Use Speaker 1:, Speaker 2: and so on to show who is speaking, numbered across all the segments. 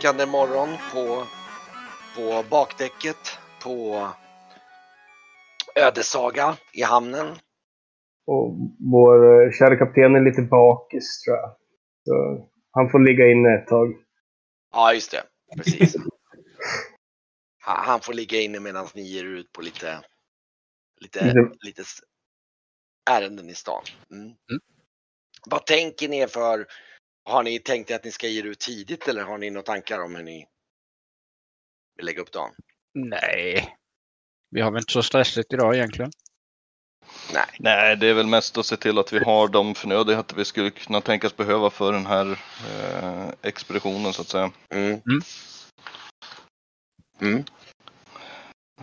Speaker 1: svavelstinkande morgon på, på bakdäcket på Ödesaga i hamnen.
Speaker 2: Och vår eh, kära kapten är lite bakis tror jag. Så han får ligga inne ett tag.
Speaker 1: Ja, just det. Precis. Han får ligga inne medan ni ger ut på lite, lite, mm. lite ärenden i stan. Mm. Mm. Vad tänker ni för, har ni tänkt att ni ska ge ut tidigt eller har ni några tankar om hur ni vill lägga upp dagen?
Speaker 3: Nej, vi har väl inte så stressigt idag egentligen.
Speaker 4: Nej. Nej, det är väl mest att se till att vi har de förnödenheter vi skulle kunna tänkas behöva för den här eh, expeditionen så att säga. Mm. Mm.
Speaker 5: Mm.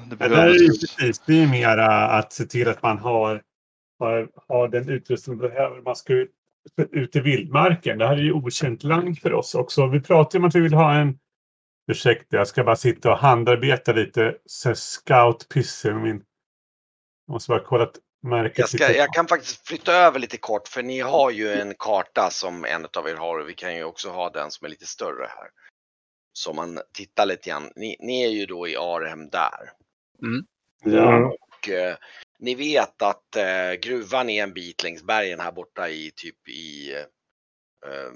Speaker 5: Det, det är ju precis, det är mera att se till att man har, har, har den utrustning man behöver. Man ska ut, ut i vildmarken. Det här är ju okänt land för oss också. Vi pratar om att vi vill ha en Ursäkta, jag ska bara sitta och handarbeta lite scout pisse min... Jag måste bara kolla att märket
Speaker 1: jag, ska, jag kan faktiskt flytta över lite kort för ni har ju en karta som en av er har och vi kan ju också ha den som är lite större här. Så man tittar lite grann. Ni, ni är ju då i Arhem där. Mm. Ja. Och eh, ni vet att eh, gruvan är en bit längs bergen här borta i typ i eh,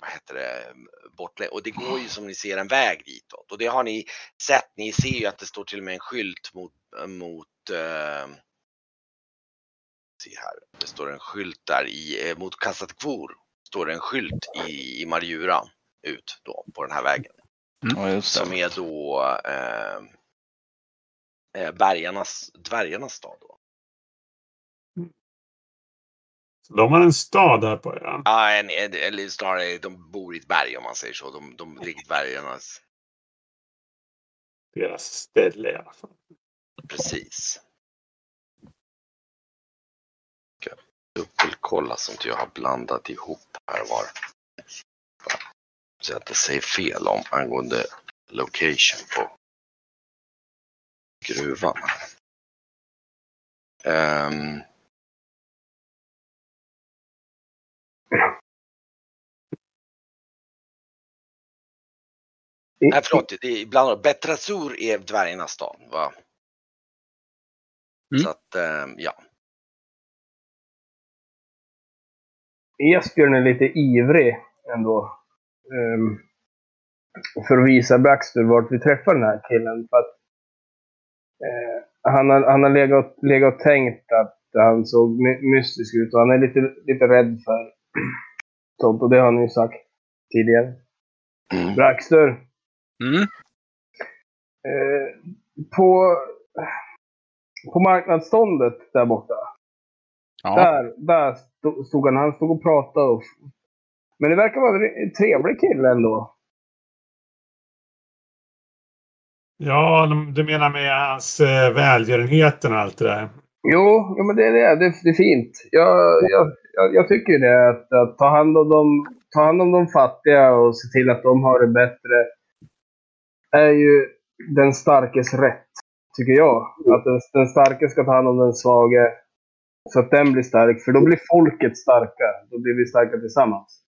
Speaker 1: vad heter det, bort och det går ju som ni ser en väg ditåt och det har ni sett. Ni ser ju att det står till och med en skylt mot, mot eh, se här, det står en skylt där i, eh, mot Kasatkvor står det en skylt i, i Marjura ut då på den här vägen. Mm. Som är då eh, eh, bergarnas, dvärgarnas stad. Då.
Speaker 5: De har en stad här på ön?
Speaker 1: Ja, en, eller snarare de bor i ett berg om man säger så. De, de ligger dvärgarnas...
Speaker 5: Deras ställe i alla fall.
Speaker 1: Precis. Ska dubbelkolla så att jag har blandat ihop här var. Så att jag säger fel om angående location på gruvan. Um, Nej, förlåt. Det är ibland Betrasur är dvärgarnas stad. Va? Mm. Så att, ähm, ja.
Speaker 2: Esbjörn är lite ivrig ändå. Um, för att visa Baxter vart vi träffar den här killen. För att, uh, han har, han har legat, legat och tänkt att han såg my mystisk ut och han är lite, lite rädd för sånt. Och det har han ju sagt tidigare. Mm. Baxter, Mm. Eh, på, på marknadsståndet där borta. Ja. Där, där stod han. Han stod och pratade. Och, men det verkar vara en trevlig kille ändå.
Speaker 5: Ja, du menar med hans eh, välgörenheten och allt det där?
Speaker 2: Jo, ja, men det är det. Det, det är fint. Jag, jag, jag, jag tycker det. Att, att, ta, hand om de, ta hand om de fattiga och se till att de har det bättre är ju den starkes rätt, tycker jag. Att den, den starke ska ta hand om den svage så att den blir stark. För då blir folket starka. Då blir vi starka tillsammans.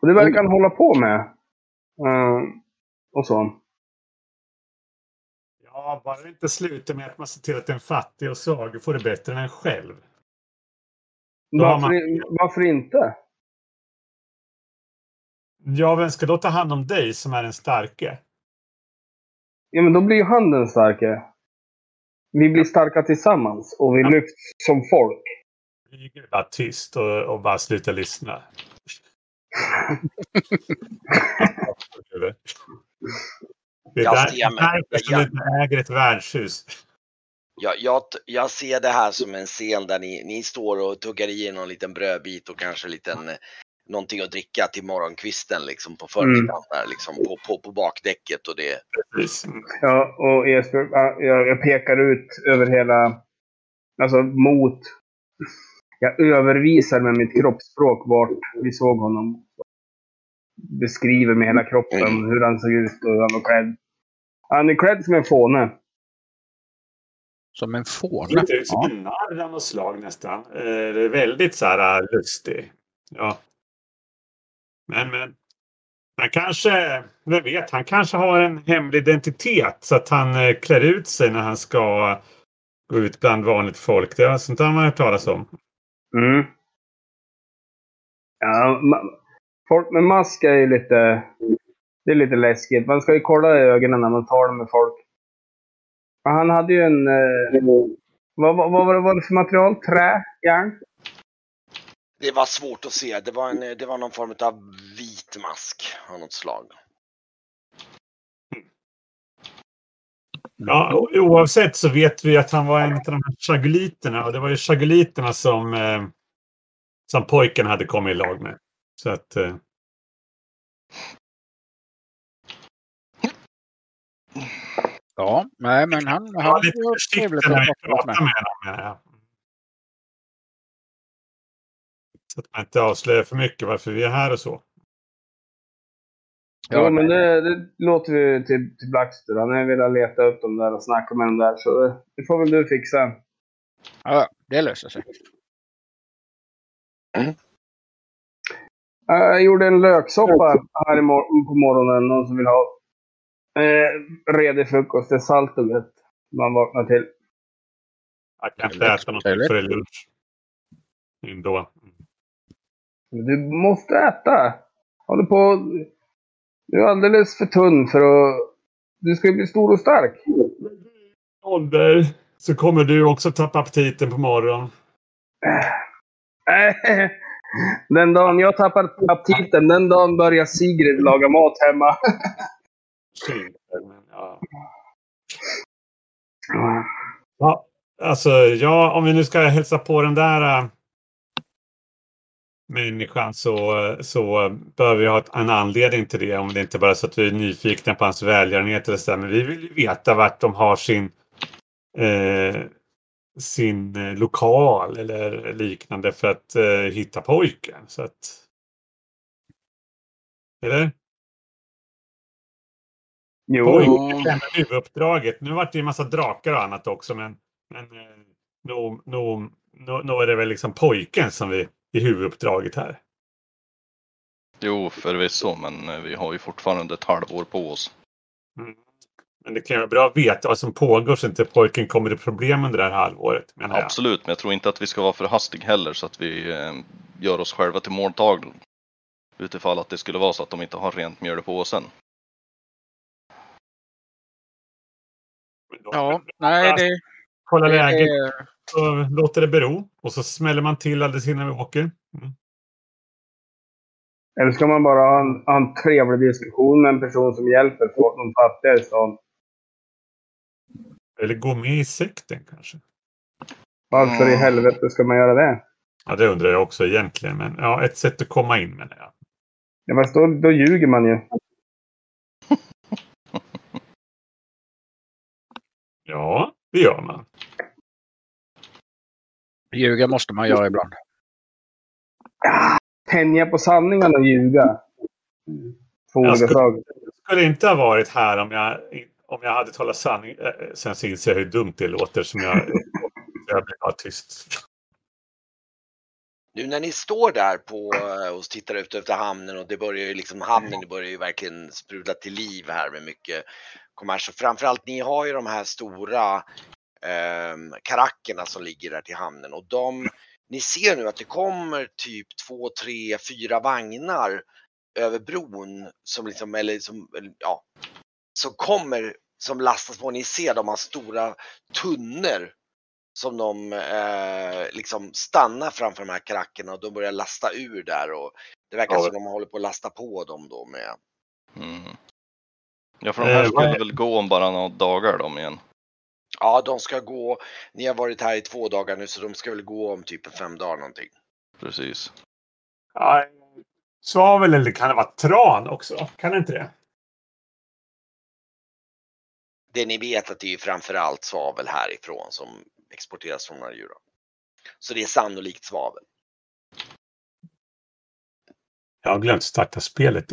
Speaker 2: Och det verkar han hålla på med. Uh, och så.
Speaker 5: Bara det inte slutar med att man ser till att den fattig och svag får det bättre än en själv.
Speaker 2: Varför, man... varför inte?
Speaker 5: Ja, vem ska då ta hand om dig som är den starke?
Speaker 2: Ja, men då blir ju han den starke. Vi blir starka tillsammans och vi ja. lyfts som folk.
Speaker 5: Vi är bara tyst och, och bara sluta lyssna. det är därför som du inte äger ett värdshus.
Speaker 1: Jag, jag, jag, ser det här som en scen där ni, ni står och tuggar i någon liten brödbit och kanske en liten någonting att dricka till morgonkvisten liksom på förmiddagen mm. där, liksom på, på, på bakdäcket och det.
Speaker 2: Ja, och Jesper, jag, jag pekar ut över hela, alltså mot, jag övervisar med mitt kroppsspråk vart vi såg honom. Beskriver med hela kroppen mm. hur han såg ut och hur han var klädd. Han är klädd som en fåne.
Speaker 3: Som en fåne?
Speaker 5: Lite ut som en narr av något slag nästan. Eh, det är väldigt så här lustig. Ja. Men, men, men kanske, vem vet, han kanske har en hemlig identitet så att han eh, klär ut sig när han ska gå ut bland vanligt folk. Det är sånt där man har hört talas om.
Speaker 2: Mm. Ja, folk med mask är ju lite... Det är lite läskigt. Man ska ju kolla i ögonen när man talar med folk. Han hade ju en... Eh, vad, vad, vad, vad var det för material? Trä? Järn?
Speaker 1: Det var svårt att se. Det var, en, det var någon form av vit mask av något slag.
Speaker 5: Ja, oavsett så vet vi att han var en av de här chaguliterna och det var ju chaguliterna som, eh, som pojken hade kommit i lag med. Så att... Eh...
Speaker 3: Ja, nej men han... han
Speaker 5: var lite försiktig när vi pratade med honom menar jag. Så att man inte avslöjar för mycket varför vi är här och så.
Speaker 2: Ja, men det, det låter vi till, till Blackster. Han har velat leta upp dem där och snacka med dem där. Så det, det får väl du fixa.
Speaker 3: Ja, det löser sig.
Speaker 2: Mm. Jag gjorde en löksoppa här mor på morgonen. Någon som vill ha eh, redig frukost. Det är salt och gött. Man vaknar till.
Speaker 5: Jag kan inte äta något för lunch. Ändå.
Speaker 2: Du måste äta. Håller på du är alldeles för tunn för att... Du ska ju bli stor och stark.
Speaker 5: Ålder. Så kommer du också tappa aptiten på morgonen.
Speaker 2: Den dagen jag tappar aptiten, den dagen börjar Sigrid laga mat hemma.
Speaker 5: ja. ja, alltså ja, om vi nu ska hälsa på den där äh, människan så, så bör vi ha en anledning till det. Om det inte bara är så att vi är nyfikna på hans välgörenhet eller så. Men vi vill ju veta vart de har sin, eh, sin eh, lokal eller liknande för att eh, hitta pojken. Så att... Eller?
Speaker 2: Jo.
Speaker 5: Pojken är huvuduppdraget. Nu vart det en massa drakar och annat också men, men eh, nog, nog, nog, nog är det väl liksom pojken som vi i huvuduppdraget här.
Speaker 4: Jo, förvisso, men eh, vi har ju fortfarande ett halvår på oss.
Speaker 5: Mm. Men det kan vara bra att veta vad som pågår så inte pojken kommer i problem under det här halvåret.
Speaker 4: Absolut, men jag tror inte att vi ska vara för hastig heller så att vi eh, gör oss själva till måltavlor. Utifall att det skulle vara så att de inte har rent mjöl i påsen.
Speaker 3: Ja, nej det...
Speaker 5: Kolla läget så låter det bero. Och så smäller man till alldeles innan vi åker. Mm.
Speaker 2: Eller ska man bara ha en, ha en trevlig diskussion med en person som hjälper de fattiga i stan?
Speaker 5: Eller gå med i sekten kanske?
Speaker 2: Varför i helvete ska man göra det?
Speaker 5: Ja, det undrar jag också egentligen. Men ja, ett sätt att komma in menar jag.
Speaker 2: Ja, fast då, då ljuger man ju.
Speaker 5: ja, det gör man.
Speaker 3: Ljuga måste man göra ibland.
Speaker 2: Ja, tänja på sanningen och ljuga. Två olika saker.
Speaker 5: Jag skulle inte ha varit här om jag, om jag hade talat sanning. Eh, sen så inser jag hur dumt det låter som jag, jag blir bara tyst.
Speaker 1: Nu när ni står där på eh, och tittar ut efter hamnen och det börjar ju liksom hamnen det börjar ju verkligen sprudla till liv här med mycket kommers och framförallt ni har ju de här stora eh, karackerna som ligger där till hamnen och de, ni ser nu att det kommer typ två, tre, fyra vagnar över bron som liksom, eller som, ja, som kommer, som lastas på. Ni ser de har stora tunnor som de eh, liksom stannar framför de här karackerna och de börjar lasta ur där och det verkar ja. som de håller på att lasta på dem då med.
Speaker 4: Mm. Ja, för de här eh, skulle väl gå om bara några dagar de igen.
Speaker 1: Ja, de ska gå. Ni har varit här i två dagar nu så de ska väl gå om typ fem dagar någonting.
Speaker 4: Precis.
Speaker 5: Ja, svavel eller kan det vara tran också? Kan det inte det?
Speaker 1: Det ni vet att det är framförallt svavel härifrån som exporteras från Narjura. Så det är sannolikt svavel.
Speaker 5: Jag har glömt starta spelet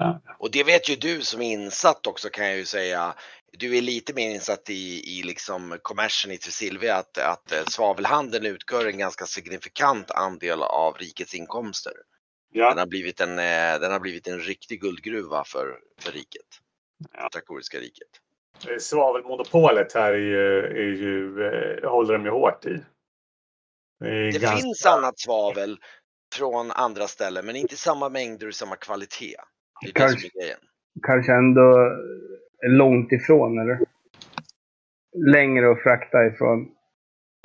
Speaker 5: jag.
Speaker 1: Och det vet ju du som är insatt också kan jag ju säga. du är lite mer insatt i, i liksom kommersen i Tresilvia att, att eh, svavelhandeln utgör en ganska signifikant andel av rikets inkomster. Ja. Den, har blivit en, eh, den har blivit en riktig guldgruva för, för riket. Ja. Trakoriska riket.
Speaker 5: Svavelmonopolet här är ju, är ju, eh, håller de ju hårt i.
Speaker 1: Det, det ganska... finns annat svavel från andra ställen men inte i samma mängder och samma kvalitet. Det är kanske, det som är grejen.
Speaker 2: Kanske ändå långt ifrån eller? Längre att frakta ifrån.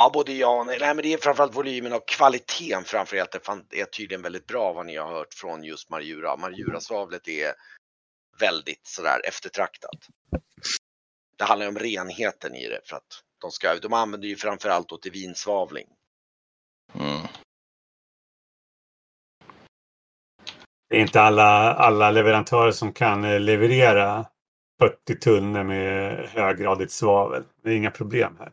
Speaker 1: Ja, både ja och nej. nej. men det är framförallt volymen och kvaliteten framförallt. Det är tydligen väldigt bra vad ni har hört från just Marjura. Marjurasvavlet är väldigt sådär eftertraktat. Det handlar om renheten i det för att de, ska, de använder ju framförallt då till vinsvavling. Mm.
Speaker 5: Det är inte alla, alla leverantörer som kan eh, leverera 40 tunnor med höggradigt svavel. Det är inga problem här.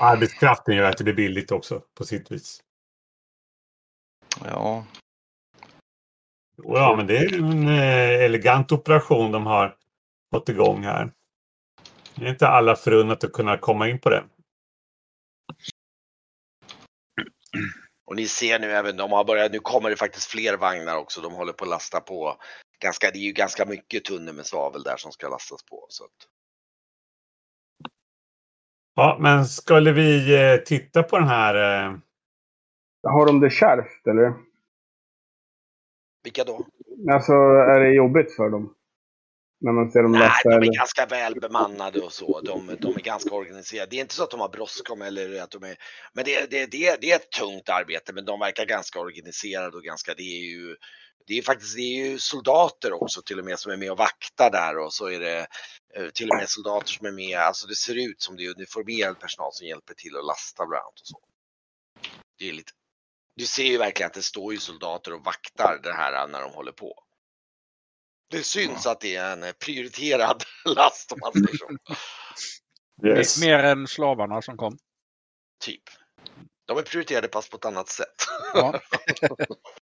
Speaker 5: Arbetskraften gör att det blir billigt också på sitt vis.
Speaker 4: Ja.
Speaker 5: Ja, men det är en eh, elegant operation de har fått igång här. Det är inte alla förunnat att kunna komma in på det.
Speaker 1: Och ni ser nu även, de har börjat, nu kommer det faktiskt fler vagnar också. De håller på att lasta på. Ganska, det är ju ganska mycket tunnor med svavel där som ska lastas på. Så att...
Speaker 5: Ja, men skulle vi eh, titta på den här? Eh...
Speaker 2: Har de det kärvt eller?
Speaker 1: Vilka då?
Speaker 2: Alltså, är det jobbigt för dem? När man ser dem
Speaker 1: Nej, lasta, de är eller? ganska väl bemannade och så. De, de, är ganska organiserade. Det är inte så att de har bråttom eller att de är... Men det, det, det, det är ett tungt arbete, men de verkar ganska organiserade och ganska... Det är ju det är faktiskt det är ju soldater också till och med som är med och vaktar där och så är det eh, till och med soldater som är med. Alltså det ser ut som det är uniformerad personal som hjälper till att lasta bland annat och så. Det är lite. Du ser ju verkligen att det står ju soldater och vaktar det här när de håller på. Det syns att det är en prioriterad last om man säger så.
Speaker 3: Yes. Mer än slavarna som kom.
Speaker 1: Typ. De är prioriterade fast på ett annat sätt. Ja.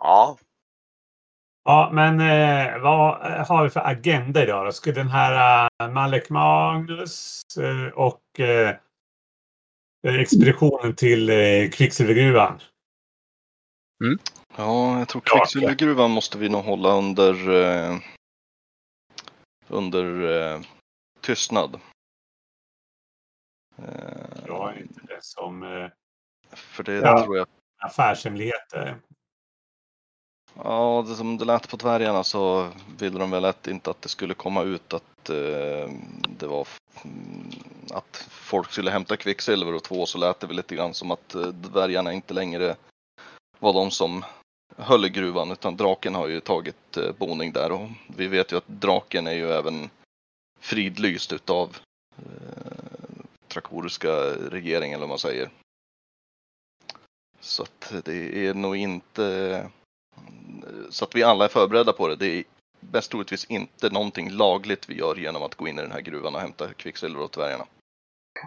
Speaker 1: Ja.
Speaker 5: Ja, men eh, vad har vi för agenda idag då? Ska den här uh, Malek Magnus uh, och uh, expeditionen till uh, kvicksilvergruvan?
Speaker 4: Mm. Ja, jag tror kvicksilvergruvan måste vi nog hålla under uh, under tystnad.
Speaker 5: Ja, inte det som...
Speaker 4: För det ja, tror jag...
Speaker 5: Affärshemligheter.
Speaker 4: Ja, det som det lät på dvärgarna så ville de väl att inte att det skulle komma ut att eh, det var mm, att folk skulle hämta kvicksilver och två så lät det väl lite grann som att eh, dvärgarna inte längre var de som höll i gruvan utan draken har ju tagit eh, boning där och vi vet ju att draken är ju även fridlyst utav eh, trakoriska regeringen eller vad man säger. Så att det är nog inte så att vi alla är förberedda på det. Det är bäst troligtvis inte någonting lagligt vi gör genom att gå in i den här gruvan och hämta kvicksilver åt dvärgarna.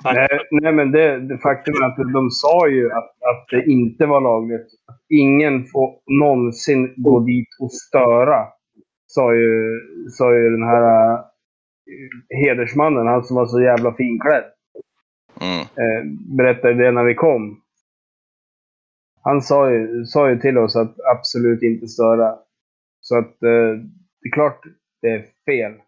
Speaker 2: Nej, nej, men det, det faktum är att de sa ju att, att det inte var lagligt. Ingen får någonsin gå dit och störa. Sa ju, sa ju den här uh, hedersmannen, han som var så jävla finklädd. Mm. Eh, berättade det när vi kom han sa ju, sa ju till oss att absolut inte störa. Så att eh, det är klart det är fel.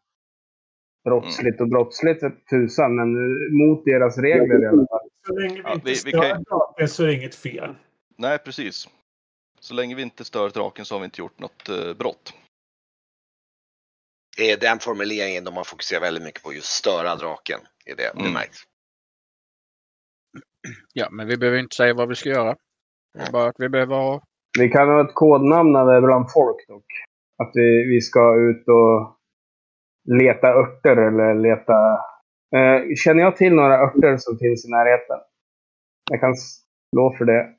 Speaker 2: Brottsligt och brottsligt för tusan, men mot deras regler i alla fall.
Speaker 5: Så länge vi inte ja, vi, stör draken så är det inget fel.
Speaker 4: Nej, precis. Så länge vi inte stör draken så har vi inte gjort något eh, brott.
Speaker 1: Det är den formuleringen de har fokuserat väldigt mycket på, just störa draken. Är det, mm. det märks.
Speaker 3: Ja, men vi behöver inte säga vad vi ska göra. Bara att vi behöver ha...
Speaker 2: Vi kan ha ett kodnamn när vi är bland folk dock. Att vi, vi ska ut och leta örter eller leta... Eh, känner jag till några örter som finns i närheten? Jag kan slå för det.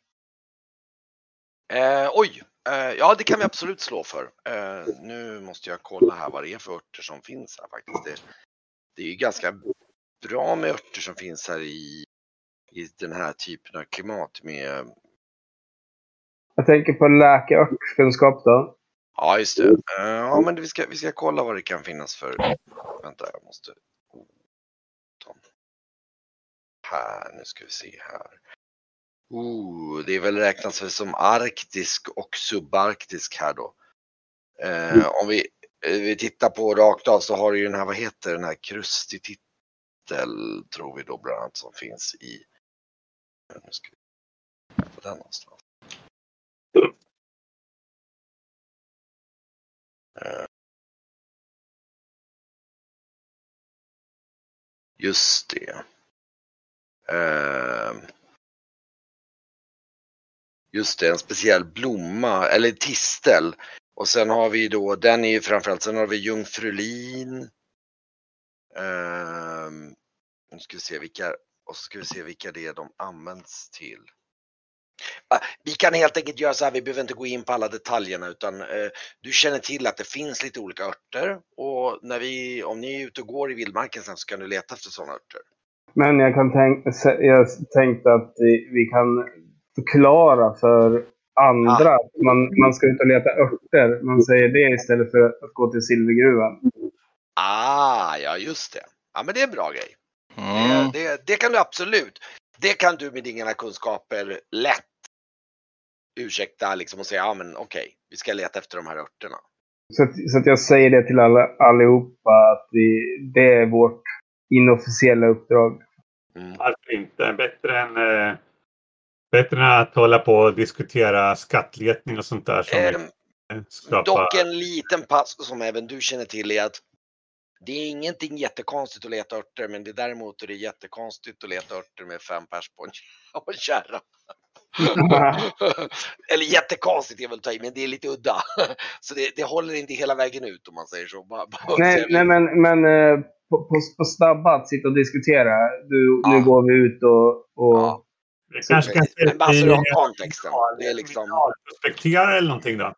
Speaker 1: Eh, oj! Eh, ja, det kan vi absolut slå för. Eh, nu måste jag kolla här vad det är för örter som finns här faktiskt. Det, det är ju ganska bra med örter som finns här i, i den här typen av klimat med
Speaker 2: jag tänker på läkeörtkunskap då.
Speaker 1: Ja, just det. Eh, Ja, men vi ska, vi ska kolla vad det kan finnas för... Vänta, jag måste... ta- Här, nu ska vi se här. Oh, det är väl räknas som arktisk och subarktisk här då. Eh, om vi, eh, vi tittar på rakt av så har du ju den här, vad heter den här, krustig titel tror vi då bland annat som finns i... Nu ska vi på den någonstans. Eh, just det. Eh, just det, en speciell blomma eller tistel. Och sen har vi då, den är ju framförallt, sen har vi jungfrulin. Eh, nu ska vi se vilka, och så ska vi se vilka det är de används till. Vi kan helt enkelt göra så här, vi behöver inte gå in på alla detaljerna utan eh, du känner till att det finns lite olika örter och när vi, om ni är ute och går i vildmarken sen så kan du leta efter sådana örter.
Speaker 2: Men jag kan tänka, jag tänkte att vi, vi kan förklara för andra att man, man ska ut och leta örter. Man säger det istället för att gå till silvergruvan.
Speaker 1: Ah, ja just det. Ja men det är en bra grej.
Speaker 4: Mm.
Speaker 1: Det, det, det kan du absolut. Det kan du med dina kunskaper lätt ursäkta liksom och säga, ja men okej, vi ska leta efter de här örterna.
Speaker 2: Så att, så att jag säger det till alla, allihopa att vi, det är vårt inofficiella uppdrag.
Speaker 1: Mm.
Speaker 5: Varför inte? Bättre än, eh, bättre än att hålla på och diskutera skattletning och sånt där. Som eh, skapar...
Speaker 1: Dock en liten passus som även du känner till är att det är ingenting jättekonstigt att leta örter, men det är däremot är det jättekonstigt att leta örter med fem pers på en, kärra. Eller jättekonstigt är väl att ta i, men det är lite udda. Så det, det håller inte hela vägen ut om man säger så. Bara, bara
Speaker 2: nej, nej, men, men eh, på, på, på snabba att sitta och diskutera. Du,
Speaker 1: Ja.
Speaker 2: Nu går vi ut och... och
Speaker 1: Ja.
Speaker 5: Kanske kan se
Speaker 1: Men bara så
Speaker 5: i-
Speaker 1: du har kontexten. Det är liksom...
Speaker 5: Eller någonting då?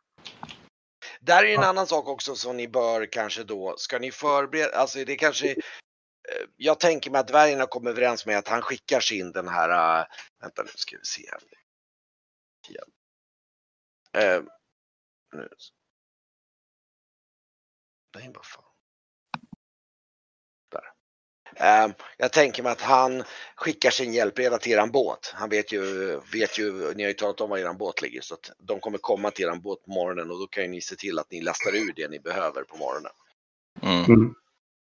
Speaker 1: Där är en annan sak också som ni bör kanske då, ska ni förbereda, alltså det kanske, eh, jag tänker mig att dvärgarna kommer överens med att han skickar sin den här, äh, vänta nu ska vi se. Eh, nu. Nej, vad fan. Där. Eh, jag tänker mig att han skickar sin hjälpreda till eran båt. Han vet ju, vet ju, ni har ju talat om var eran båt ligger så att de kommer komma till eran båt på morgonen och då kan ju ni se till att ni lastar ur det ni behöver på morgonen.
Speaker 4: Mm.
Speaker 2: Mm.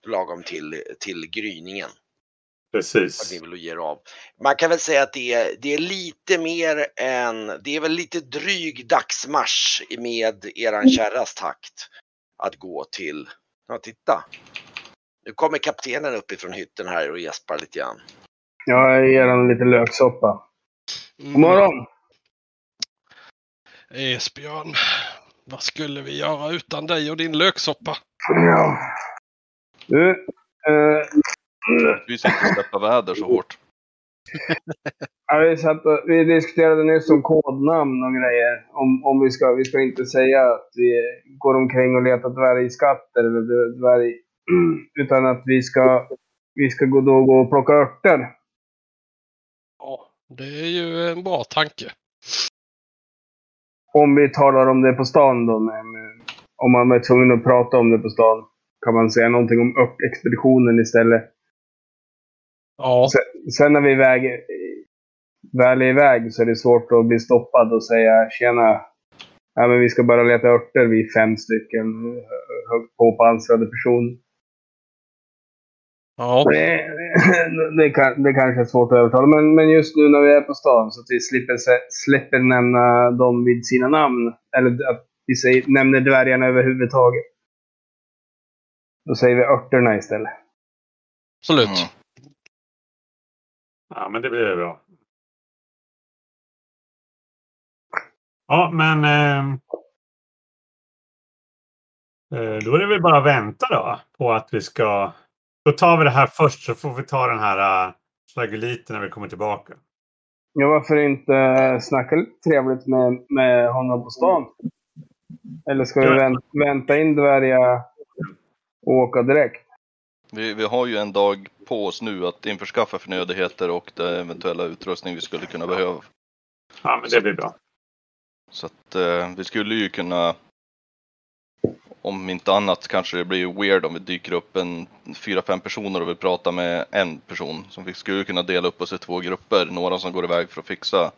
Speaker 1: Lagom till, till gryningen. Att
Speaker 5: Precis.
Speaker 1: ni vill ge av. Man kan väl säga att det är, det är lite mer än, det är väl lite dryg dagsmarsch med eran kärras takt. Att gå till, ja titta. Nu kommer kaptenen uppifrån hytten här och gäspar lite grann.
Speaker 2: Jag ger honom lite löksoppa. God morgon!
Speaker 6: Esbjörn, vad skulle vi göra utan dig och din löksoppa?
Speaker 2: Ja. Du, eh,
Speaker 4: Vi ska inte släppa väder så hårt.
Speaker 2: ja, vi, satt och, vi diskuterade nyss om kodnamn och grejer. Om, om vi, ska, vi ska inte säga att vi går omkring och letar dvärgskatter eller d- dvärg... Utan att vi ska, vi ska gå, då gå och plocka örter.
Speaker 6: Ja, det är ju en bra tanke.
Speaker 2: Om vi talar om det på stan då. Om man är tvungen att prata om det på stan. Kan man säga någonting om örtexpeditionen istället.
Speaker 6: Ja,
Speaker 2: Sen när vi iväg, väl är iväg så är det svårt att bli stoppad och säga tjena. Ja, men vi ska bara leta örter, vi är fem stycken högt påpansrade personer.
Speaker 6: Ja,
Speaker 2: Det, det, kan, det kanske är svårt att övertala, men, men just nu när vi är på stan så att vi slipper, slipper nämna dem vid sina namn. Eller att vi säger, nämner dvärgarna överhuvudtaget. Då säger vi örterna istället.
Speaker 6: absolut.
Speaker 4: Mm.
Speaker 5: Ja, men det blir bra. Ja, men... ehm, eh, då är det väl bara att vänta då på att vi ska... Då tar vi det här först så får vi ta den här uh, flagelliten när vi kommer tillbaka.
Speaker 2: Ja, varför inte snacka lite trevligt med, med honom på stan? Eller ska vi
Speaker 5: Ja.
Speaker 2: vänt, vänta in dvärga och åka direkt?
Speaker 4: Vi, vi har ju en dag på oss nu att införskaffa förnödenheter och den eventuella utrustning vi skulle kunna behöva.
Speaker 5: Ja, men det blir bra.
Speaker 4: Så att eh, vi skulle ju kunna om inte annat kanske det blir weird om vi dyker upp en fyra, fem personer och vill prata med en person. Som vi skulle kunna dela upp oss i två grupper. Några som går iväg för att fixa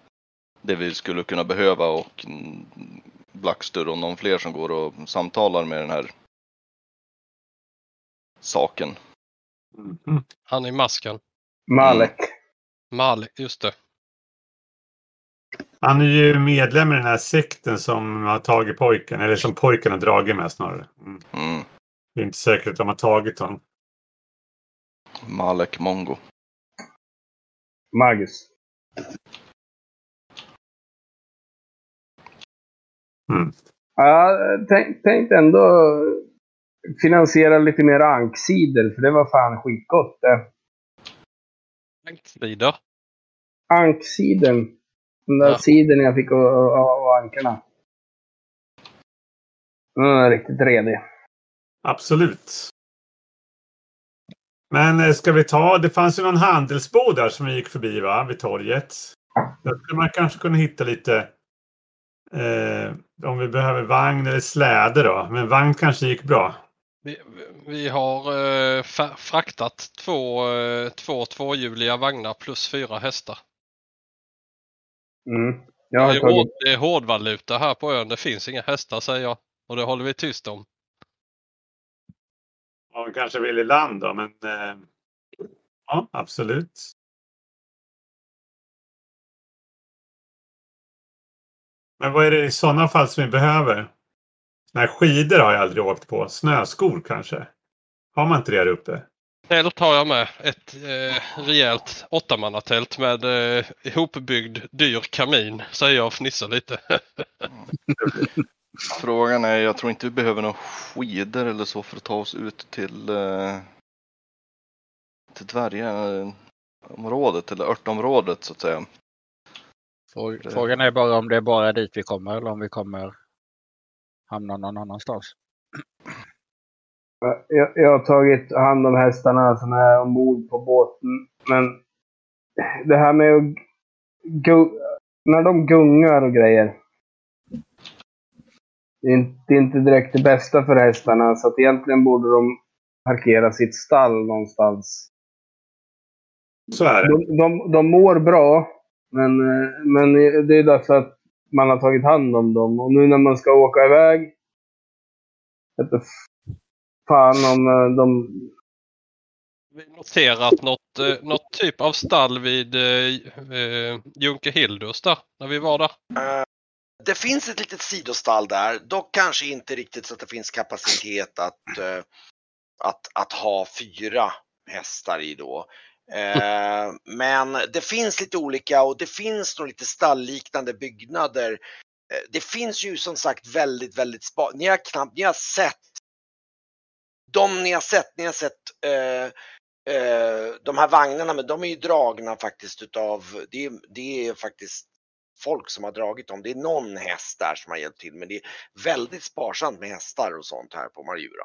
Speaker 4: det vi skulle kunna behöva och mm, Blackstur och någon fler som går och samtalar med den här saken.
Speaker 5: Mhm.
Speaker 6: Han i masken.
Speaker 2: Malek.
Speaker 6: Mal, just det.
Speaker 5: Han är ju medlem i den här sekten som har tagit pojken. Eller som pojken har dragit med snarare. Mm.
Speaker 4: Mm.
Speaker 5: Det är inte säkert att de har tagit honom.
Speaker 4: Malek Mongo.
Speaker 2: Magus.
Speaker 5: Mm.
Speaker 2: Ja, tänk, tänk ändå finansiera lite mer anksidor, för det var fan skitgott det.
Speaker 6: Längdskidor.
Speaker 2: Anksiden. Den där
Speaker 6: Ja.
Speaker 2: siden jag fick av, ankarna. Den är riktigt redig.
Speaker 5: Absolut. Men eh, ska vi ta, det fanns ju någon handelsbod där som vi gick förbi va, vid torget. Där skulle man kanske kunna hitta lite eh, om vi behöver vagn eller släde då. Men vagn kanske gick bra.
Speaker 6: Vi, vi har eh, fraktat två, eh, två tvåhjuliga vagnar plus fyra hästar.
Speaker 2: Mm. Jag
Speaker 6: Det
Speaker 2: har
Speaker 6: är,
Speaker 2: tagit...
Speaker 6: hård, det är hårdvaluta här på ön. Det finns inga hästar säger jag. Och det håller vi tyst om.
Speaker 5: Ja, vi kanske vill i land då, men eh, ja, absolut. Men vad är det i sådana fall som vi behöver? Såna här skidor har jag aldrig åkt på. Snöskor kanske? Har man inte det här uppe?
Speaker 6: Tält har jag med. Ett eh, rejält åttamannatält med eh, ihopbyggd dyr kamin. Säger jag och fnissar lite.
Speaker 4: Frågan är, jag tror inte vi behöver några skidor eller så för att ta oss ut till, eh, till dvärgområdet eller örtområdet så att säga.
Speaker 3: Frågan är bara om det är bara dit vi kommer eller om vi kommer hamna någon annanstans.
Speaker 2: Jag, jag har tagit hand om hästarna som är ombord på båten. Men det här med att när de gungar och grejer. Det är, inte, det är inte direkt det bästa för hästarna. Så att egentligen borde de parkera sitt stall någonstans.
Speaker 5: Så är det.
Speaker 2: De, de, de mår bra. Men, men det är därför att man har tagit hand om dem. Och nu när man ska åka iväg. Fan om eh, de
Speaker 6: Vi noterat något, eh, något typ av stall vid eh, eh, Junke Hildus där. När vi var där.
Speaker 1: Eh, Det finns ett litet sidostall där, dock kanske inte riktigt så att det finns kapacitet att, eh, att, att ha fyra hästar i då. Eh, Men det finns lite olika och det finns nog lite stallliknande byggnader. Eh, Det finns ju som sagt väldigt, väldigt spa. Ni har knappt, ni har sett de ni har sett, ni har sett eh, eh, de här vagnarna, men de är ju dragna faktiskt utav, det det är faktiskt folk som har dragit dem. Det är någon häst där som har hjälpt till, men det är väldigt sparsamt med hästar och sånt här på Marjura.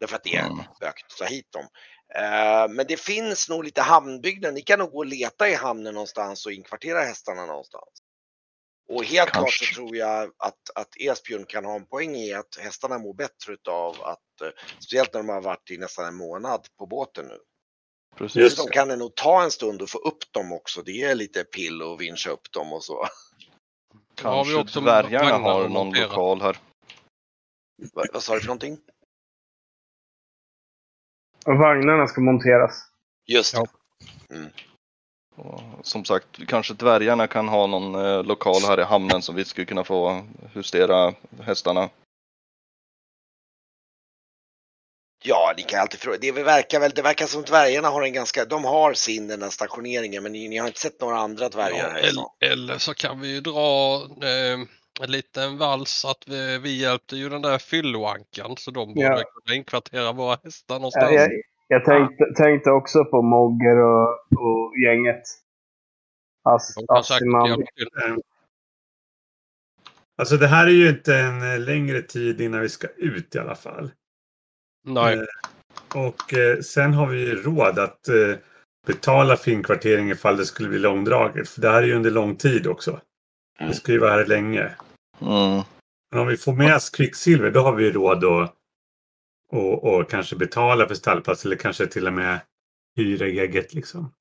Speaker 1: Därför att det är
Speaker 4: Mm.
Speaker 1: bökigt att ta hit dem. Eh, men det finns nog lite hamnbyggnader. Ni kan nog gå och leta i hamnen någonstans och inkvartera hästarna någonstans. Och helt klart
Speaker 4: Kanske.
Speaker 1: så tror jag att, att Esbjörn kan ha en poäng i att hästarna mår bättre utav att, eh, speciellt när de har varit i nästan en månad på båten nu.
Speaker 4: Precis.
Speaker 1: Dessutom kan det nog ta en stund att få upp dem också. Det är lite pill och vincha upp dem och så.
Speaker 4: Kanske
Speaker 6: också
Speaker 4: dvärgarna har någon
Speaker 6: montera.
Speaker 4: lokal här.
Speaker 1: Vad, vad sa du för någonting?
Speaker 2: vagnarna ska monteras.
Speaker 1: Just det.
Speaker 3: Ja.
Speaker 4: Och som sagt, kanske dvärgarna kan ha någon eh, lokal här i hamnen som vi skulle kunna få justera hästarna.
Speaker 1: Ja, ni kan alltid fråga. Det verkar väl, det verkar som dvärgarna har en ganska, de har sin den här stationeringen, men ni, ni har inte sett några andra dvärgar
Speaker 6: Ja,
Speaker 1: stan.
Speaker 6: eller, eller så kan vi ju dra eh, en liten vals att vi, vi hjälpte ju den där fylloankan så de borde
Speaker 2: Ja.
Speaker 6: kunna inkvartera våra hästar
Speaker 2: Ja,
Speaker 6: någonstans.
Speaker 2: jag, jag tänkte, tänkte också på Mogger och, och gänget. As.
Speaker 5: Eh, Alltså det här är ju inte en eh, längre tid innan vi ska ut i alla fall.
Speaker 6: Nej,
Speaker 5: Eh, Och eh, sen har vi ju råd att eh, betala för inkvartering ifall det skulle bli långdraget. För det här är ju under lång tid också. Vi ska ju vara här länge.
Speaker 4: Mm.
Speaker 5: Men om vi får med oss kvicksilver då har vi ju råd att och, och kanske betala för stallplats eller kanske till och med hyra eget liksom.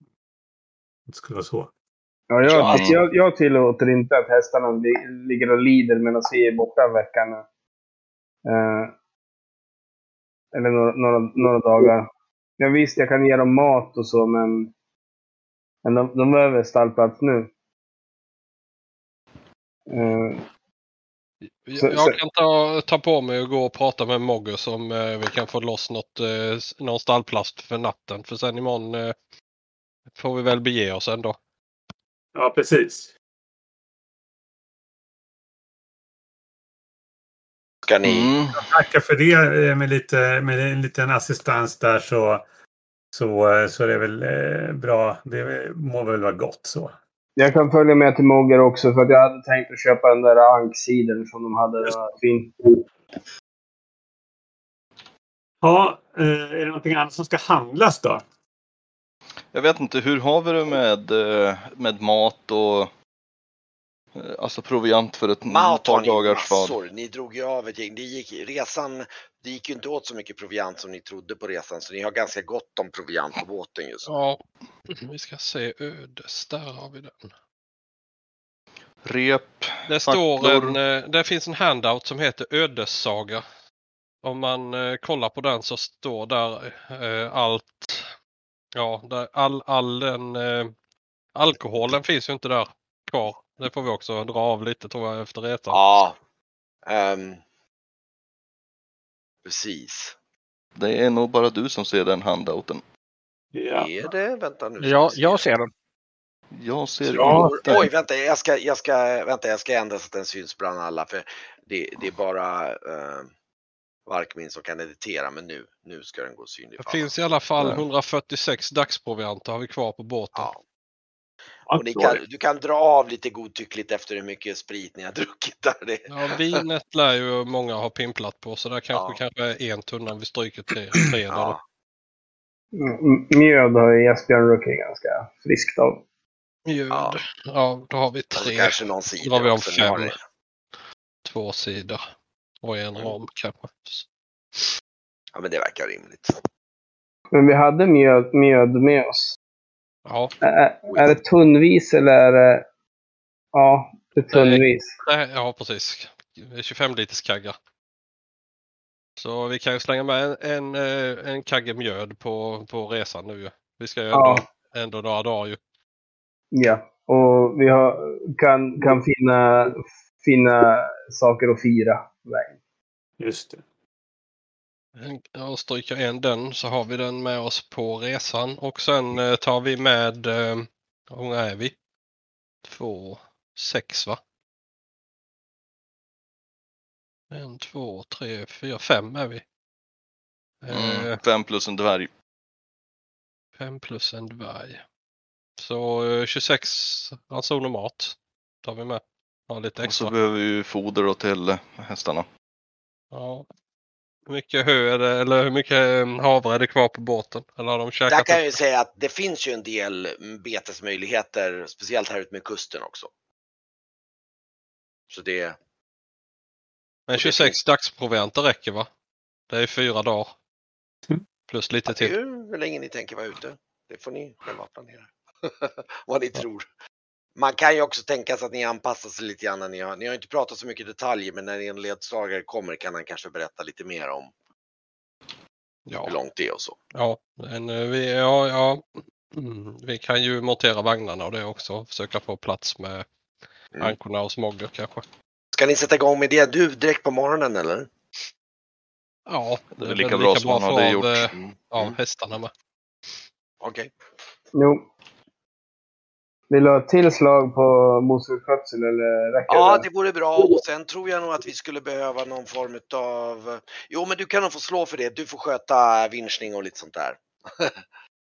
Speaker 5: Det skulle vara så.
Speaker 2: Ja, jag,
Speaker 1: Ja.
Speaker 2: alltså, jag, jag tillåter inte att hästarna li, ligger och lider medan vi är borta en vecka nu. Eh, eller några, några, några dagar. Jag visst, jag kan ge dem mat och så, men, men de, de behöver stallplats nu. Eh, Så-
Speaker 6: Jag, jag kan ta, ta på mig och gå och prata med Moggus om eh, vi kan få loss något, eh, någon stallplast för natten. För sen imorgon eh, får vi väl bege oss ändå.
Speaker 5: Ja, precis.
Speaker 1: Ska ni?
Speaker 4: Mm.
Speaker 5: Tackar för det eh, med lite med en liten assistans där så så, eh, så är det väl eh, bra. Det må väl vara gott så.
Speaker 2: jag kan följa med till Mogger också, för att jag hade tänkt att köpa den där anksidern som de hade. Den var fin.
Speaker 5: Ja, är det någonting annat som ska handlas då?
Speaker 4: Jag vet inte, hur har vi det med, eh, med mat och eh, alltså proviant för ett
Speaker 1: Mat
Speaker 4: par
Speaker 1: ni
Speaker 4: dagars vad?
Speaker 1: massor. Ni drog ju av ett gäng. Det gick, resan, det gick ju inte åt så mycket proviant som ni trodde på resan. Så ni har ganska gott om proviant på båten just nu.
Speaker 6: Ja, vi ska se ödes. Där har vi den.
Speaker 4: Rep,
Speaker 6: Det står en, eh, det finns en handout som heter Ödessaga. Om man eh, kollar på den så står där eh, allt. Ja, där all, all den eh, alkoholen finns ju inte där kvar. Det får vi också dra av lite tror jag efter resan.
Speaker 1: Ja. ehm, precis.
Speaker 4: det är nog bara du som ser den handouten.
Speaker 5: Ja.
Speaker 1: Är det? Vänta nu.
Speaker 3: Ja, jag ser den.
Speaker 4: Jag ser
Speaker 2: Ja,
Speaker 4: inte.
Speaker 1: Oj, vänta, jag ska, jag ska, vänta, jag ska ändra så att den syns bland alla. För det, det är bara uh, Varkmin som kan editera, men nu, nu ska den gå synlig.
Speaker 6: Det finns i alla fall
Speaker 4: Ja.
Speaker 6: 146 dagsprovianter har vi kvar på båten.
Speaker 1: Ja. Och kan, du kan dra av lite godtyckligt efter hur mycket sprit ni har druckit där. Det,
Speaker 6: Ja, vinet lär ju många ha pimplat på så där kanske,
Speaker 1: Ja.
Speaker 6: kanske är en tunna vi stryker tre. tre
Speaker 1: ja.
Speaker 2: Mm, Mjöd har ju Esbjörn druckit ganska friskt av.
Speaker 6: Mjöd.
Speaker 1: Ja.
Speaker 6: Ja. då har vi tre.
Speaker 1: kanske någon
Speaker 6: Då
Speaker 1: sida
Speaker 6: har vi om fem. Två sidor. Och en
Speaker 1: Mm.
Speaker 6: ram kanske.
Speaker 1: Ja, men det verkar rimligt.
Speaker 2: Men vi hade mjöd, mjöd med oss.
Speaker 6: Ja,
Speaker 2: Är, är det tunnvis eller är det... Ja, det är tunnvis.
Speaker 6: nej, ja precis. 25 liters kaggar. Så vi kan ju slänga med en, en, eh, en kagge mjöd på, på resan nu. Vi ska ju ändå,
Speaker 2: Ja.
Speaker 6: ändå några dagar ju.
Speaker 2: Ja. Och vi har, kan, kan finna, finna saker att fira vägen.
Speaker 5: Just det.
Speaker 6: En- Ja, stryka en den så har vi den med oss på resan och sen eh, tar vi med, eh, hur många är vi? Två, sex va? En, två, tre, fyra, fem är vi. Eh,
Speaker 4: Mm, fem plus en dvärg.
Speaker 6: Fem plus en dvärg. Så eh, 26 ransoner mat tar vi med. Ja, lite
Speaker 4: Och
Speaker 6: extra.
Speaker 4: så behöver vi ju foder då till eh, hästarna.
Speaker 6: Ja. Hur mycket hö är det, eller hur mycket eh, havre är det kvar på båten? Eller har de
Speaker 1: Där
Speaker 6: käkat
Speaker 1: kan jag ju säga att det finns ju en del mm, betesmöjligheter, speciellt här ute med kusten också. Så det,
Speaker 6: Men 26 dagsprovianter räcker va? Det är fyra dagar.
Speaker 5: Mm.
Speaker 6: Plus lite
Speaker 1: det är
Speaker 6: till.
Speaker 1: ju hur länge ni tänker vara ute. Det får ni själva planera. Vad ni tror. Man kan ju också tänka sig att ni anpassar sig lite grann. När ni, har, ni har inte pratat så mycket detaljer, men när en ledsagare kommer kan han kanske berätta lite mer om hur
Speaker 6: Ja,
Speaker 1: långt det är och så.
Speaker 6: ja, men, eh, vi, ja, ja. Mm, vi kan ju montera vagnarna och det också. Försöka få plats med
Speaker 1: Mm.
Speaker 6: ankorna och smogger kanske.
Speaker 1: Ska ni sätta igång med det du direkt på morgonen eller?
Speaker 6: Ja,
Speaker 4: Det är
Speaker 6: väl
Speaker 4: lika bra som man hade gjort.
Speaker 6: eh,
Speaker 1: Mm.
Speaker 6: av
Speaker 1: Mm.
Speaker 6: hästarna med.
Speaker 1: Okej.
Speaker 2: Jo. Vill du ha ett tillslag på boskapsskötsel eller räcker
Speaker 1: Ja,
Speaker 2: det?
Speaker 1: vore bra och sen tror jag nog att vi skulle behöva någon form av... Jo, men du kan nog få slå för det. Du får sköta vinschning och lite sånt där.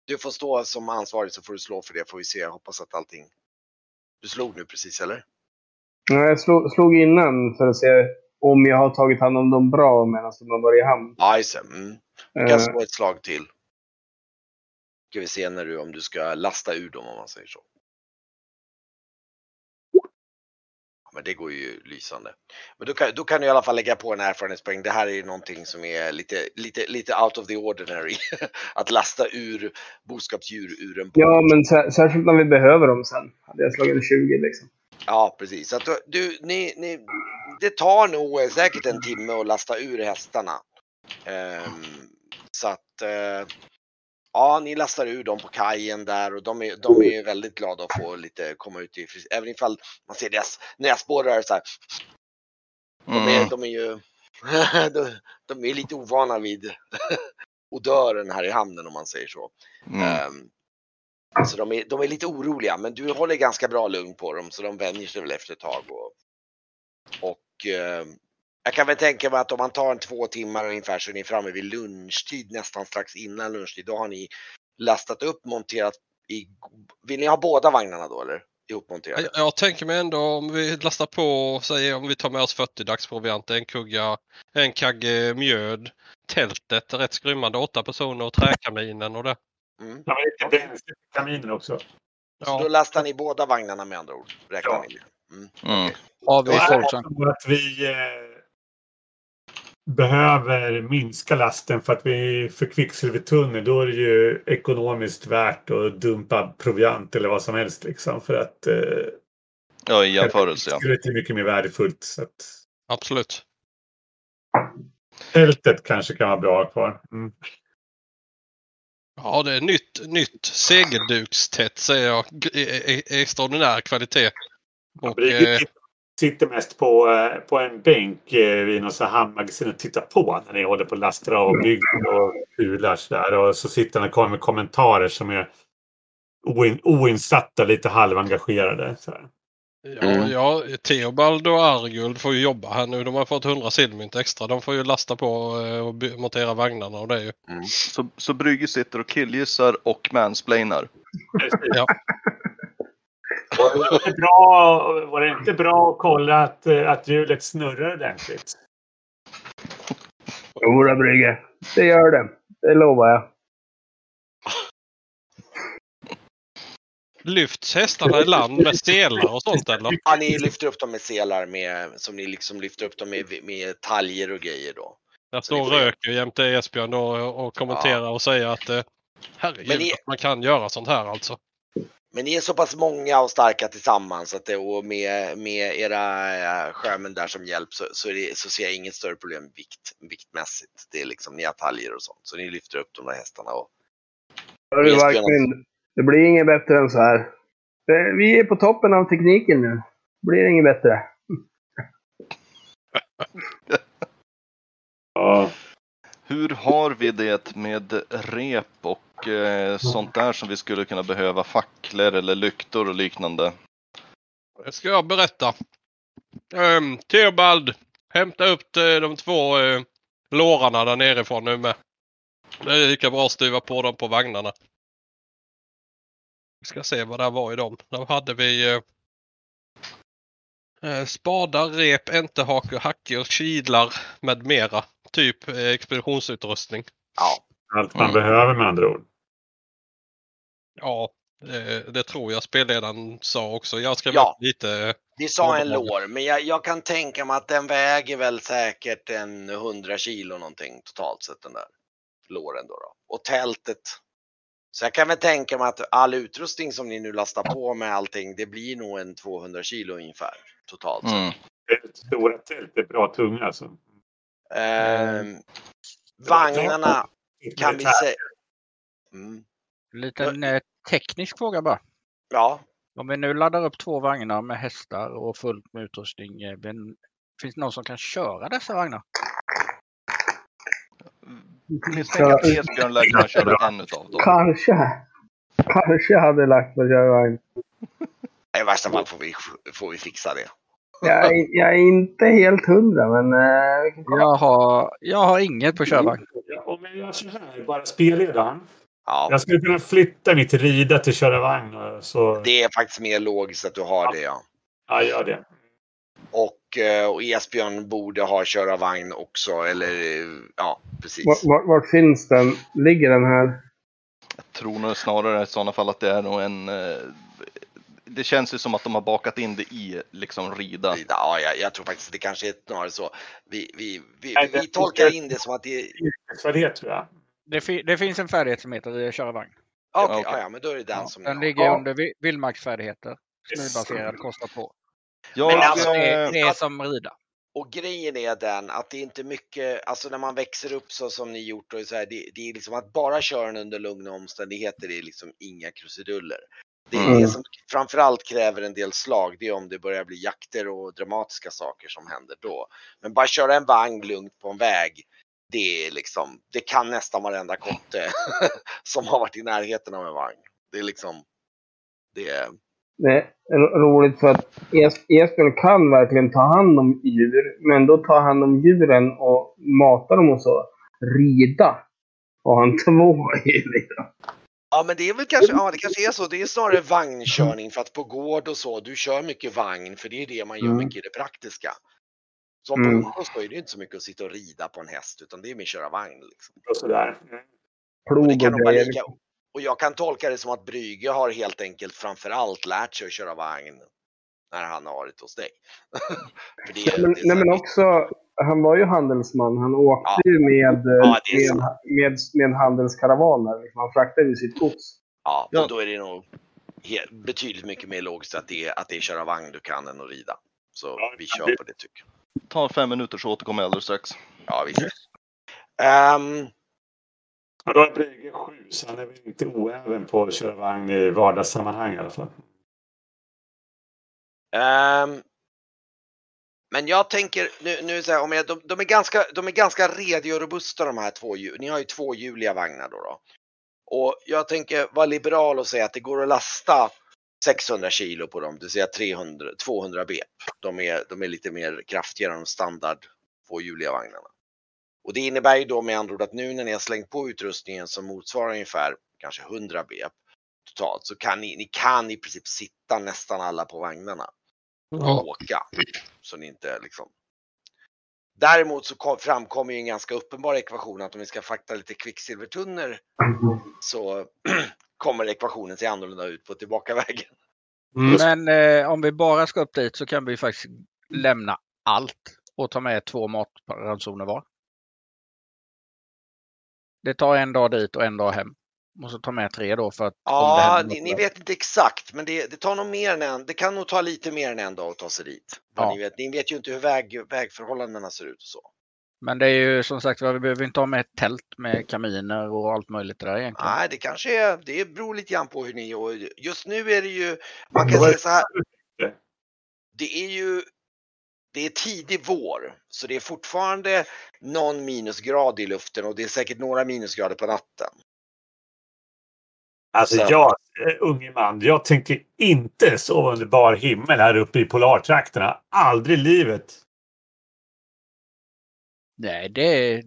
Speaker 1: Du får stå som ansvarig så får du slå för det får vi se. Jag hoppas att allting... Du slog nu precis eller?
Speaker 2: Ja, Jag slog, slog innan för att se om jag har tagit hand om dem bra medan de har varit i hamn.
Speaker 1: Ja, just det. Mm. Du kan
Speaker 2: Eh,
Speaker 1: slå ett slag till. Ska vi se när du, om du ska lasta ur dem om man säger så. Men det går ju lysande. Men då kan, då kan du i alla fall lägga på en erfarenhetspoäng. Det här är ju någonting som är lite, lite, lite out of the ordinary. att lasta ur boskapsdjur ur en båt.
Speaker 2: Ja, men sär, särskilt när vi behöver dem sen. Hade jag slagit en 20 liksom.
Speaker 1: Ja, precis. Att du- ni, ni, det tar nog eh, säkert en timme att lasta ur hästarna. Ehm, så att eh, ja, ni lastar ur dem på kajen där och de är, de är väldigt glada att få lite komma ut i fris- Även ifall man ser deras näsborrar så här. De är,
Speaker 4: Mm.
Speaker 1: de är ju de, de är lite ovana vid odören här i hamnen om man säger så.
Speaker 4: Mm.
Speaker 1: Ehm, så de är, de är lite oroliga, men du håller ganska bra lugn på dem så de vänjer sig väl efter ett tag. Och, och ehm, jag kan väl tänka mig att om man tar en två timmar ungefär så är ni framme vid lunchtid, nästan strax innan lunchtid. Då har ni lastat upp, monterat i... Vill ni ha båda vagnarna då eller? Ihopmonterade?
Speaker 6: Jag, jag tänker mig ändå om vi lastar på, säg om vi tar med oss 40 dagsprovianter, en kugga, en kagge mjöd, tältet, rätt skrymmande, åtta personer och träkaminen och det.
Speaker 1: Mm.
Speaker 5: Ja, men bränsle till kaminen också.
Speaker 1: Så då
Speaker 6: Ja,
Speaker 1: lastar ni båda vagnarna med andra ord? Räknar
Speaker 5: Ja.
Speaker 1: ni det? Mm.
Speaker 4: Mm.
Speaker 3: Har vi
Speaker 5: Då är det att vi eh, behöver minska lasten för att vi för kvicksilvertunnel då är det ju ekonomiskt värt att dumpa proviant eller vad som helst liksom för att eh,
Speaker 4: Ja, i jämförelse ja.
Speaker 5: kvicksilvret är mycket mer värdefullt. Så att
Speaker 6: absolut.
Speaker 5: tältet kanske kan vara bra kvar. Mm.
Speaker 6: Ja, det är nytt, nytt segeldukstätt säger jag. E- e- Extraordinär kvalitet. Och, eh,
Speaker 5: sitter mest på, eh, på en bänk eh, vid något hamnmagasin och tittar på när ni håller på och lastar av och bygger och pular sådär. Och så sitter han och kommer med kommentarer som är oin, oinsatta, lite halvengagerade. Så här.
Speaker 6: ja,
Speaker 1: Mm.
Speaker 6: ja, Theobald och Arguld får ju jobba här nu. De har fått 100 silvermynt extra. De får ju lasta på eh, och montera vagnarna och det är ju.
Speaker 4: Så, så Brygge sitter och killgissar och mansplainar.
Speaker 6: Ja.
Speaker 5: Var det inte bra, var det inte bra att kolla att, eh, att hjulet snurrar ordentligt?
Speaker 2: Jodå, Brygge. Det gör det. Det lovar jag.
Speaker 6: Lyfts hästarna i land med stelar och sånt eller?
Speaker 1: Ja, ni lyfter upp dem med selar med, som ni liksom lyfter upp dem med, med taljer och grejer då.
Speaker 6: Jag står och röker jämte Esbjörn då och kommenterar och säger att eh, herregud
Speaker 1: ni-
Speaker 6: att man kan göra sånt här alltså.
Speaker 1: Men ni är så pass många och starka tillsammans att det, och med, med era eh, sjömän där som hjälp så, så, är det, så ser jag inget större problem vikt, viktmässigt. Det är liksom, ni har taljer och sånt. Så ni lyfter upp de där hästarna. Och,
Speaker 2: Hörru,
Speaker 1: Yes,
Speaker 2: Varkvind. Det blir inget bättre än så här. Det- Vi är på toppen av tekniken nu. Det blir inget bättre.
Speaker 5: Ja.
Speaker 4: Hur har vi det med rep och eh, sånt där som vi skulle kunna behöva? Facklor eller lyktor och liknande.
Speaker 6: Det ska jag berätta. Um, Theobald, hämta upp de två uh, lårarna där nerifrån nu med. Det är lika bra att styva på dem på vagnarna. Vi ska se vad det var i dem. Då hade vi eh, eh, spadar, rep, entehake, hacke och kidlar med mera. Typ eh, expeditionsutrustning.
Speaker 1: ja,
Speaker 5: Allt man
Speaker 4: Mm.
Speaker 5: behöver med andra ord.
Speaker 6: Ja, det, det tror jag spelledaren sa också. Jag skrev
Speaker 1: Ja.
Speaker 6: lite.
Speaker 1: ni sa en lår, men jag, jag kan tänka mig att den väger väl säkert en 100 kilo någonting totalt sett den där låren då. då. Och tältet. Så jag kan väl tänka mig att all utrustning som ni nu lastar på med allting, det blir nog en 200 kilo ungefär totalt.
Speaker 4: Mm.
Speaker 5: Det stora tält är bra tunga alltså.
Speaker 1: Ehm, vagnarna kan vi säga. Mm.
Speaker 3: Liten eh, teknisk fråga bara.
Speaker 1: Ja,
Speaker 3: Om vi nu laddar upp två vagnar med hästar och fullt med utrustning. eh, men Finns det någon som kan köra dessa vagnar?
Speaker 4: Esbjörn lär kunna köra en utav dem.
Speaker 2: Kanske. Kanske hade lagt mig köra vagn.
Speaker 1: i värsta fall får vi, får vi fixa det.
Speaker 2: Jag, är- jag är inte helt hundra, men... eh, vi kan kolla.
Speaker 3: Jag har, jag har inget på körvagn.
Speaker 5: Ja, Om jag gör så här, bara spelledaren.
Speaker 1: Ja,
Speaker 5: Jag skulle kunna flytta mitt rida till köra vagn. och Så...
Speaker 1: det är faktiskt mer logiskt att du har det ja.
Speaker 5: Ja, gör det.
Speaker 1: Och, eh, och Esbjörn borde ha köra vagn också, eller eh, ja, precis.
Speaker 2: Vart, vart, vart finns den? Ligger den här?
Speaker 4: Jag tror nog snarare i sådana fall att det är nog en, eh, det känns ju som att de har bakat in det i liksom rida.
Speaker 1: Ja, jag, jag tror faktiskt det kanske är snarare så. Vi, vi, vi,
Speaker 5: Nej, det-
Speaker 1: vi tolkar in det som att det är...
Speaker 5: Yrkesfärdighet tror jag.
Speaker 3: Det, fi- det finns en färdighet som heter köra vagn.
Speaker 1: Okej,
Speaker 4: okej.
Speaker 1: ja, ja, men då är det den
Speaker 3: Ja,
Speaker 1: som
Speaker 3: den ligger
Speaker 2: Ja.
Speaker 3: under vi- vildmarksfärdigheter. Snurrbaserad, kostar två.
Speaker 4: Jag,
Speaker 1: Men alltså,
Speaker 3: Det är, det är som rida.
Speaker 1: Och grejen är den att det är inte mycket, alltså när man växer upp så som ni gjort och så här, det, det är liksom att bara köra den under lugna omständigheter det är liksom inga krusiduller. Det, är
Speaker 2: Mm.
Speaker 1: som framförallt kräver en del slag, det är om det börjar bli jakter och dramatiska saker som händer då. Men bara köra en vagn lugnt på en väg, det är liksom, det kan nästan varenda kotte som har varit i närheten av en vagn. Det är liksom, det är,
Speaker 2: Det är ro- roligt för att Es- Esbjörn kan verkligen ta hand om djur, men då tar han om djuren och matar dem och så. Rida har han två i liksom.
Speaker 1: Ja men det är väl kanske, ja det kanske är så. Det är snarare vagnkörning för att på gård och så, du kör mycket vagn för det är det man gör mycket i det praktiska. Som på
Speaker 2: Mm.
Speaker 1: så är det inte så mycket att sitta och rida på en häst utan det är mer köra vagn. Liksom.
Speaker 5: Och sådär. Mm.
Speaker 1: Och,
Speaker 2: Plog
Speaker 1: kan
Speaker 2: och grejer.
Speaker 1: lika, och jag kan tolka det som att Brygge har helt enkelt framförallt lärt sig att köra vagn när han har varit hos dig. för det,
Speaker 2: Men,
Speaker 1: det
Speaker 2: nej, men också, han var ju handelsman. Han åkte ju med,
Speaker 1: Ja, det
Speaker 2: med, med, med handelskaravaner. Liksom. Han fraktade ju sitt gods.
Speaker 1: ja,
Speaker 4: Ja.
Speaker 1: och då är det nog betydligt mycket mer logiskt att det är, att det är köra vagn du kan än att rida. Så
Speaker 5: Ja,
Speaker 1: vi
Speaker 5: det-
Speaker 1: kör på det tycker jag.
Speaker 4: tar fem minuter så återkommer jag alldeles strax.
Speaker 1: Ja, visst. Ehm,
Speaker 5: Ja, då är Brygge sju, så han är väl inte oäven på att köra vagn i vardagssammanhang i alla fall.
Speaker 1: Ehm, men jag tänker nu, nu så här, om jag, de, de, är ganska, de är ganska rediga och robusta de här två. Ni har ju tvåhjuliga vagnar då, då. Och jag tänker vara liberal och säga att det går att lasta 600 kilo på dem, det vill säga 300, 200 b. De är, de är lite mer kraftigare än de standard tvåhjuliga vagnarna. Och det innebär ju då med andra ord att nu när ni har slängt på utrustningen som motsvarar ungefär kanske 100 b totalt så kan ni, ni kan i princip sitta nästan alla på vagnarna och åka. Så ni inte liksom. Däremot så kom, framkommer ju en ganska uppenbar ekvation att om vi ska fakta lite kvicksilvertunnor så kommer ekvationen se annorlunda ut på tillbakavägen.
Speaker 3: Men eh, om vi bara ska upp dit så kan vi faktiskt lämna allt och ta med två matransoner var. Det tar en dag dit och en dag hem. Så ta med tre då för att om det
Speaker 1: Ja,
Speaker 3: händer
Speaker 1: ni, ni vet inte exakt, men det, det tar nog mer än en, det kan nog ta lite mer än en dag att ta sig dit.
Speaker 3: Ja.
Speaker 1: Ni, vet, ni vet ju inte hur väg, vägförhållandena ser ut och så.
Speaker 3: Men det är ju som sagt vi behöver inte ha med ett tält med kaminer och allt möjligt där egentligen.
Speaker 1: Nej, det kanske är, det beror lite grann på hur ni, och just nu är det ju, man kan säga så här. Det är ju, det är tidig vår, så det är fortfarande någon minusgrad i luften och det är säkert några minusgrader på natten.
Speaker 5: Alltså
Speaker 1: Så-
Speaker 5: jag, eh, unge man, jag tänker inte sova under bar himmel här uppe i polartrakterna. Aldrig i livet.
Speaker 3: Nej, det,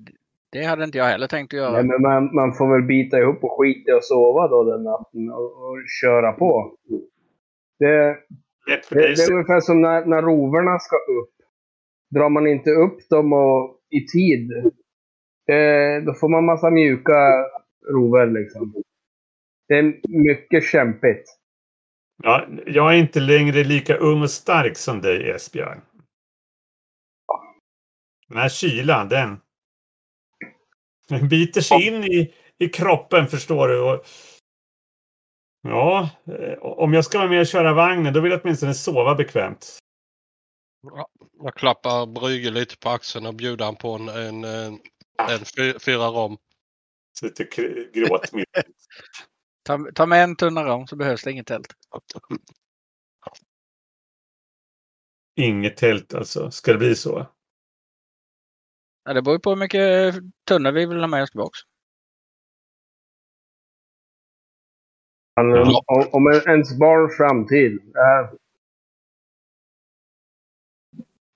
Speaker 3: det hade inte jag heller tänkt att göra.
Speaker 2: Nej, men man, man får väl bita ihop och skita att sova då den natten och, och köra på. Det, det,
Speaker 5: dig.
Speaker 2: det är ungefär som när, när roverna ska upp. Drar man inte upp dem och, i tid, eh, då får man massa mjuka rover liksom. Det är mycket kämpigt.
Speaker 5: Ja, jag är inte längre lika ung och stark som dig, Esbjörn. Den här kylan, den... Den biter sig in i, i kroppen, förstår du. Och, ja, eh, om jag ska vara med och köra vagnen, då vill jag åtminstone sova bekvämt.
Speaker 6: Jag klappar Brygge lite på axeln och bjuder han på en, en, en, en fy- fyra rom.
Speaker 5: Så lite gråtmild.
Speaker 3: Ta, ta med en tunna rom så behövs det inget tält.
Speaker 5: Inget tält alltså. Ska det bli så?
Speaker 3: Ja, det beror ju på hur mycket tunnor vi vill ha med oss tillbaks.
Speaker 2: handlar om, om, om en- ens barns framtid. Det här-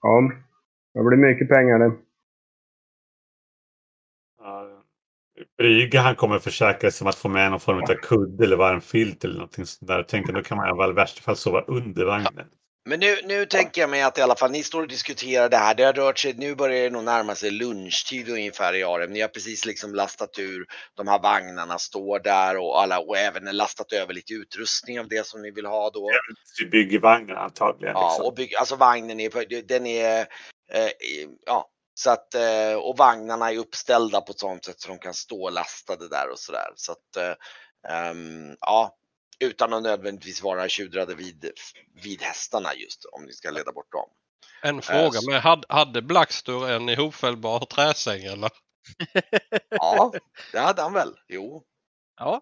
Speaker 2: Ja, det blir mycket pengar det.
Speaker 5: Ja, Brygge han kommer försäkra sig om att få med någon form av kudde eller varm filt eller någonting sånt där. Tänkte då kan man fall i värsta fall sova under vagnen.
Speaker 1: Men nu, nu tänker jag mig att i alla fall ni står och diskuterar det här. Det har rört sig, nu börjar det nog närma sig lunchtid ungefär i Arem. Ni har precis liksom lastat ur de här vagnarna, står där och alla och även lastat över lite utrustning av det som ni vill ha då.
Speaker 5: Vi bygger vagnen antagligen.
Speaker 1: Ja,
Speaker 5: liksom.
Speaker 1: och bygg, alltså vagnen är, den är, eh, ja, så att, eh, och vagnarna är uppställda på ett sådant sätt så de kan stå lastade där och sådär. Så att, eh, ehm, ja, utan att nödvändigtvis vara tjudrade vid, vid hästarna just om ni ska leda bort dem.
Speaker 6: En fråga
Speaker 1: så-
Speaker 6: med, hade, hade Blackstor en ihopfällbar träsäng eller?
Speaker 1: Ja, det hade han väl. Jo.
Speaker 3: Ja,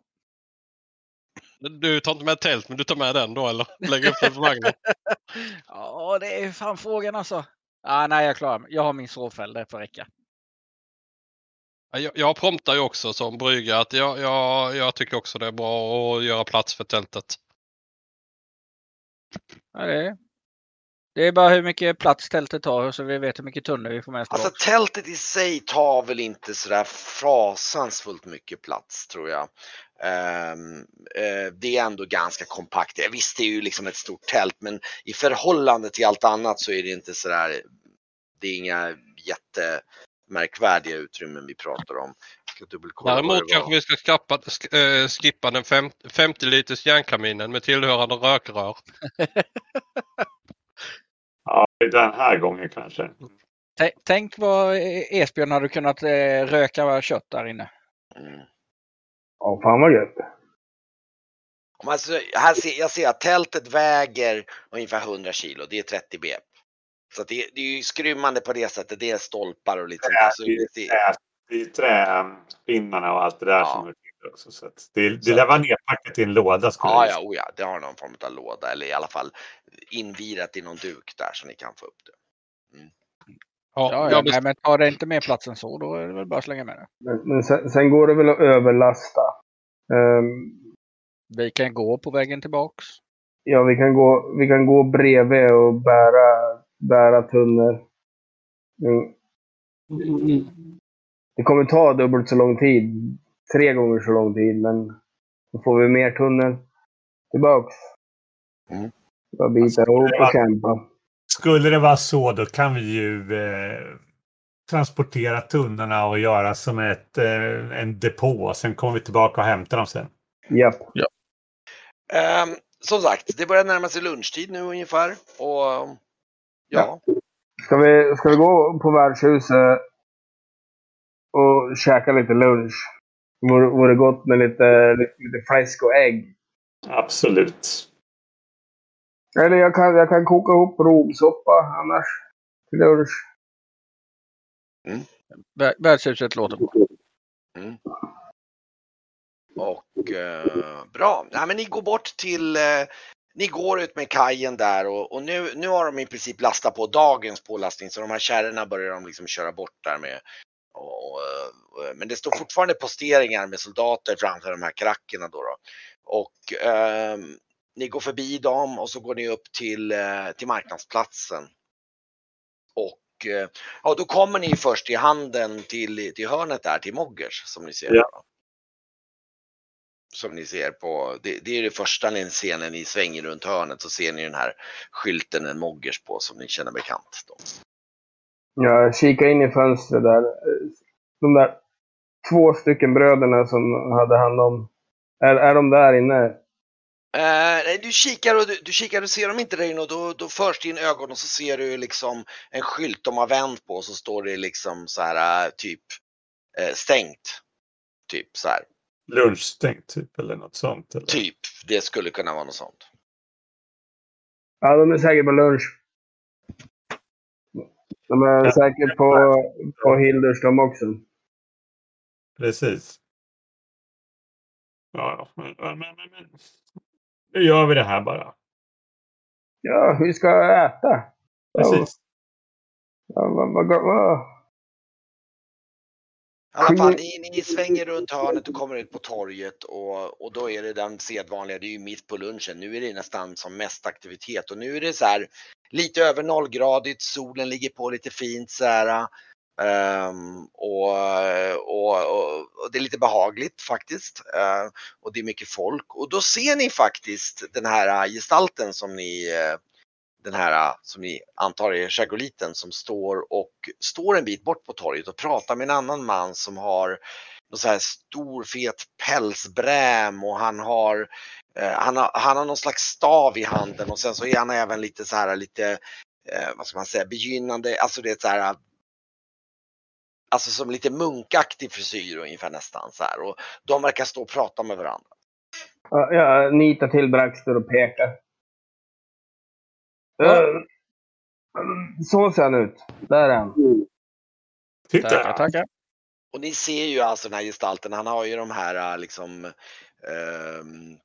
Speaker 6: Du tar inte med tält men du tar med den då eller? Lägger upp den på vagnen?
Speaker 3: ja det är fan frågan alltså. Ah, nej, jag klarar mig. Jag har min sovfäll, det får räcka.
Speaker 6: Ja, Jag, jag promptar ju också som brygga att jag, jag, jag tycker också det är bra att göra plats för tältet.
Speaker 3: Ja, det, är, det är bara hur mycket plats tältet tar så vi vet hur mycket tunnor vi får med oss
Speaker 1: Alltså tältet i sig tar väl inte sådär fasansfullt mycket plats tror jag. Ehm, eh, det är ändå ganska kompakt. Visst, det är ju liksom ett stort tält, men i förhållande till allt annat så är det inte sådär. Det är inga jättemärkvärdiga utrymmen vi pratar om.
Speaker 6: Däremot kanske vi ska skappa, sk- eh, skippa den fem, 50 liters järnkaminen med tillhörande rökrör.
Speaker 5: Ja, den här gången kanske.
Speaker 3: Tä- Tänk vad eh, Esbjörn hade kunnat eh, röka kött där inne.
Speaker 1: Mm.
Speaker 2: Ja, fan vad gött.
Speaker 1: Om Alltså, här ser, jag ser att tältet väger ungefär 100 kilo, det är 30 BP. Så det, det är ju skrymmande på det sättet, det är stolpar och lite sånt där. Så
Speaker 5: Det är
Speaker 1: det,
Speaker 5: är träpinnarna och allt det där
Speaker 1: Ja.
Speaker 5: som är till också. Så det, det lär vara nerpackat i en låda. skulle
Speaker 1: ja, ja, oh ja, det har någon form av låda eller i alla fall invirat i någon duk där så ni kan få upp det.
Speaker 6: Ja,
Speaker 3: Ja, ja,
Speaker 6: jag
Speaker 3: nej, men tar det inte mer plats än så, då är det väl bara att slänga med det.
Speaker 2: Men, men sen, sen går det väl att överlasta. Ehm,
Speaker 3: Vi kan gå på vägen tillbaks.
Speaker 2: ja, vi kan, gå, vi kan gå bredvid och bära, bära tunnor. Mm. Det kommer ta dubbelt så lång tid. Tre gånger så lång tid, men då får vi mer tunnor tillbaks.
Speaker 1: Mm.
Speaker 2: Bara bita ihop och kämpa.
Speaker 5: Skulle det vara så då kan vi ju eh, transportera tunnorna och göra som ett, eh, en depå. Sen kommer vi tillbaka och hämtar dem sen.
Speaker 2: Japp.
Speaker 1: Ehm, som sagt, det börjar närma sig lunchtid nu ungefär och ja,
Speaker 2: Ska vi, ska vi gå på värdshuset och käka lite lunch? Vore, vore gott med lite, lite, lite fläsk och ägg.
Speaker 5: Absolut.
Speaker 2: Eller jag kan, jag kan koka ihop rovsoppa annars. Till lunch.
Speaker 3: Vär- Värdshuset låter bra.
Speaker 1: Och eh, bra, Nej, men ni går bort till, eh, ni går ut med kajen där och, och nu, nu har de i princip lastat på dagens pålastning så de här kärrorna börjar de liksom köra bort där med. Och, eh, men det står fortfarande posteringar med soldater framför de här krackerna då. då. Och ehm, ni går förbi dem och så går ni upp till, eh, till marknadsplatsen. Och eh, ja, då kommer ni först i handen till, till hörnet där, till Moggers som ni ser.
Speaker 5: Ja.
Speaker 1: Som ni ser på, det, det är det första ni ser när ni svänger runt hörnet så ser ni den här skylten en Moggers på som ni känner bekant. Då.
Speaker 2: Jag kikar in i fönstret där. De där två stycken bröderna som hade hand om... Är, är de där inne?
Speaker 1: Eh, nej, du kikar och du, du kikar och ser dem inte där inne och då, då förs din ögon och så ser du liksom en skylt de har vänt på och så står det liksom så här eh, typ eh, stängt. Typ så här.
Speaker 5: Lunchstängt typ eller något sånt. Eller?
Speaker 1: Typ, det skulle kunna vara något sånt.
Speaker 2: Ja, de är säkert på lunch. De är
Speaker 5: Ja.
Speaker 2: säkert på, på Hilders de också.
Speaker 5: Precis. Ja, ja, men, men, men, men. Nu gör vi det här bara.
Speaker 2: Ja, vi ska äta.
Speaker 5: Precis.
Speaker 2: ja, vad, vad, vad.
Speaker 1: I alla fall, ni, ni svänger runt hörnet och kommer ut på torget och, och då är det den sedvanliga, det är ju mitt på lunchen. Nu är det nästan som mest aktivitet och nu är det så här lite över nollgradigt, solen ligger på lite fint så här. Ehm, och, och, och, och det är lite behagligt faktiskt. Eh, och det är mycket folk och då ser ni faktiskt den här gestalten som ni, eh, den här som ni antar är chagoliten som står och står en bit bort på torget och pratar med en annan man som har någon så här stor fet pälsbräm och han har, eh, han har, han har någon slags stav i handen och sen så är han även lite så här lite, eh, vad ska man säga, begynnande, alltså det är så här Alltså som lite munkaktig frisyr ungefär nästan så här och de verkar stå och prata med varandra.
Speaker 2: Ja, jag nitar till Braxter och pekar.
Speaker 3: Ja.
Speaker 2: Eh, Så ser han ut. Där är han.
Speaker 5: Titta!
Speaker 3: Tackar, tackar.
Speaker 1: Och ni ser ju alltså den här gestalten, han har ju de här liksom ehm,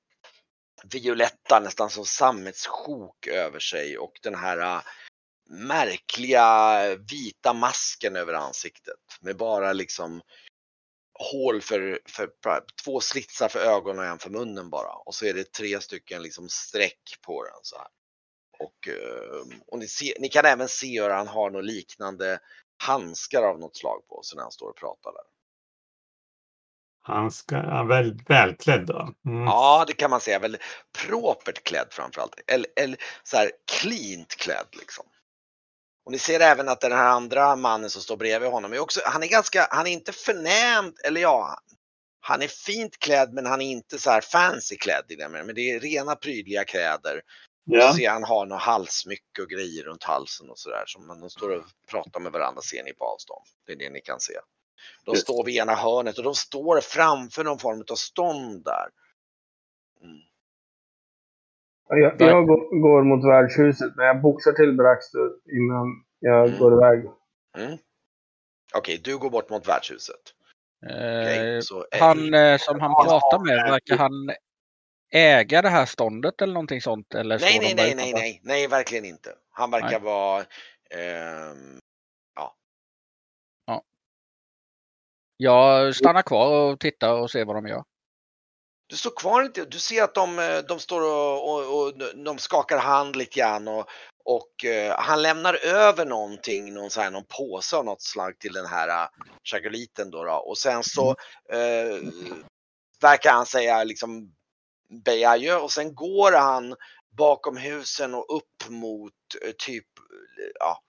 Speaker 1: violetta, nästan som sammetsjok över sig och den här äh, märkliga vita masken över ansiktet med bara liksom hål för, för två slitsar för ögonen och en för munnen bara. Och så är det tre stycken liksom streck på den så här. Och, eh, och ni, ser, ni kan även se hur han har något liknande handskar av något slag på sig när han står och pratar där.
Speaker 5: Han ska han är väl, välklädd då. Mm.
Speaker 1: Ja, det kan man säga. Väldigt propert klädd framförallt. Eller, eller så här cleant klädd liksom. Och ni ser även att den här andra mannen som står bredvid honom är också, han är ganska, han är inte förnämt, eller ja, han är fint klädd men han är inte så här fancy klädd men det är rena prydliga kläder. Och
Speaker 5: Ja.
Speaker 1: så ser han har något halsmycke och grejer runt halsen och sådär som de står och pratar med varandra ser ni på avstånd. Det är det ni kan se. De
Speaker 5: Just.
Speaker 1: står vid ena hörnet och de står framför någon form av stånd där. Mm.
Speaker 2: Jag, jag går, går mot värdshuset, men jag boxar till Braxter innan jag
Speaker 1: Mm.
Speaker 2: går iväg.
Speaker 1: Mm. Okej, du går bort mot värdshuset. Okej,
Speaker 3: Eh,
Speaker 1: eh,
Speaker 3: han eh, som han pratar med, verkar han äga det här ståndet eller någonting sånt? Eller
Speaker 1: Nej, nej, nej, nej, nej, nej, verkligen inte. Han verkar
Speaker 3: Nej.
Speaker 1: vara, ehm,
Speaker 3: Jag stannar kvar och tittar och ser vad de gör.
Speaker 1: Du står kvar inte, du ser att de, eh, de står och, och, och de skakar hand lite grann och, och eh, han lämnar över någonting, någon, så här, någon påse av något slag till den här uh, chagoliten då, då och sen så eh, verkar han säga liksom Bey adjö och sen går han bakom husen och upp mot eh, typ, eh, ja,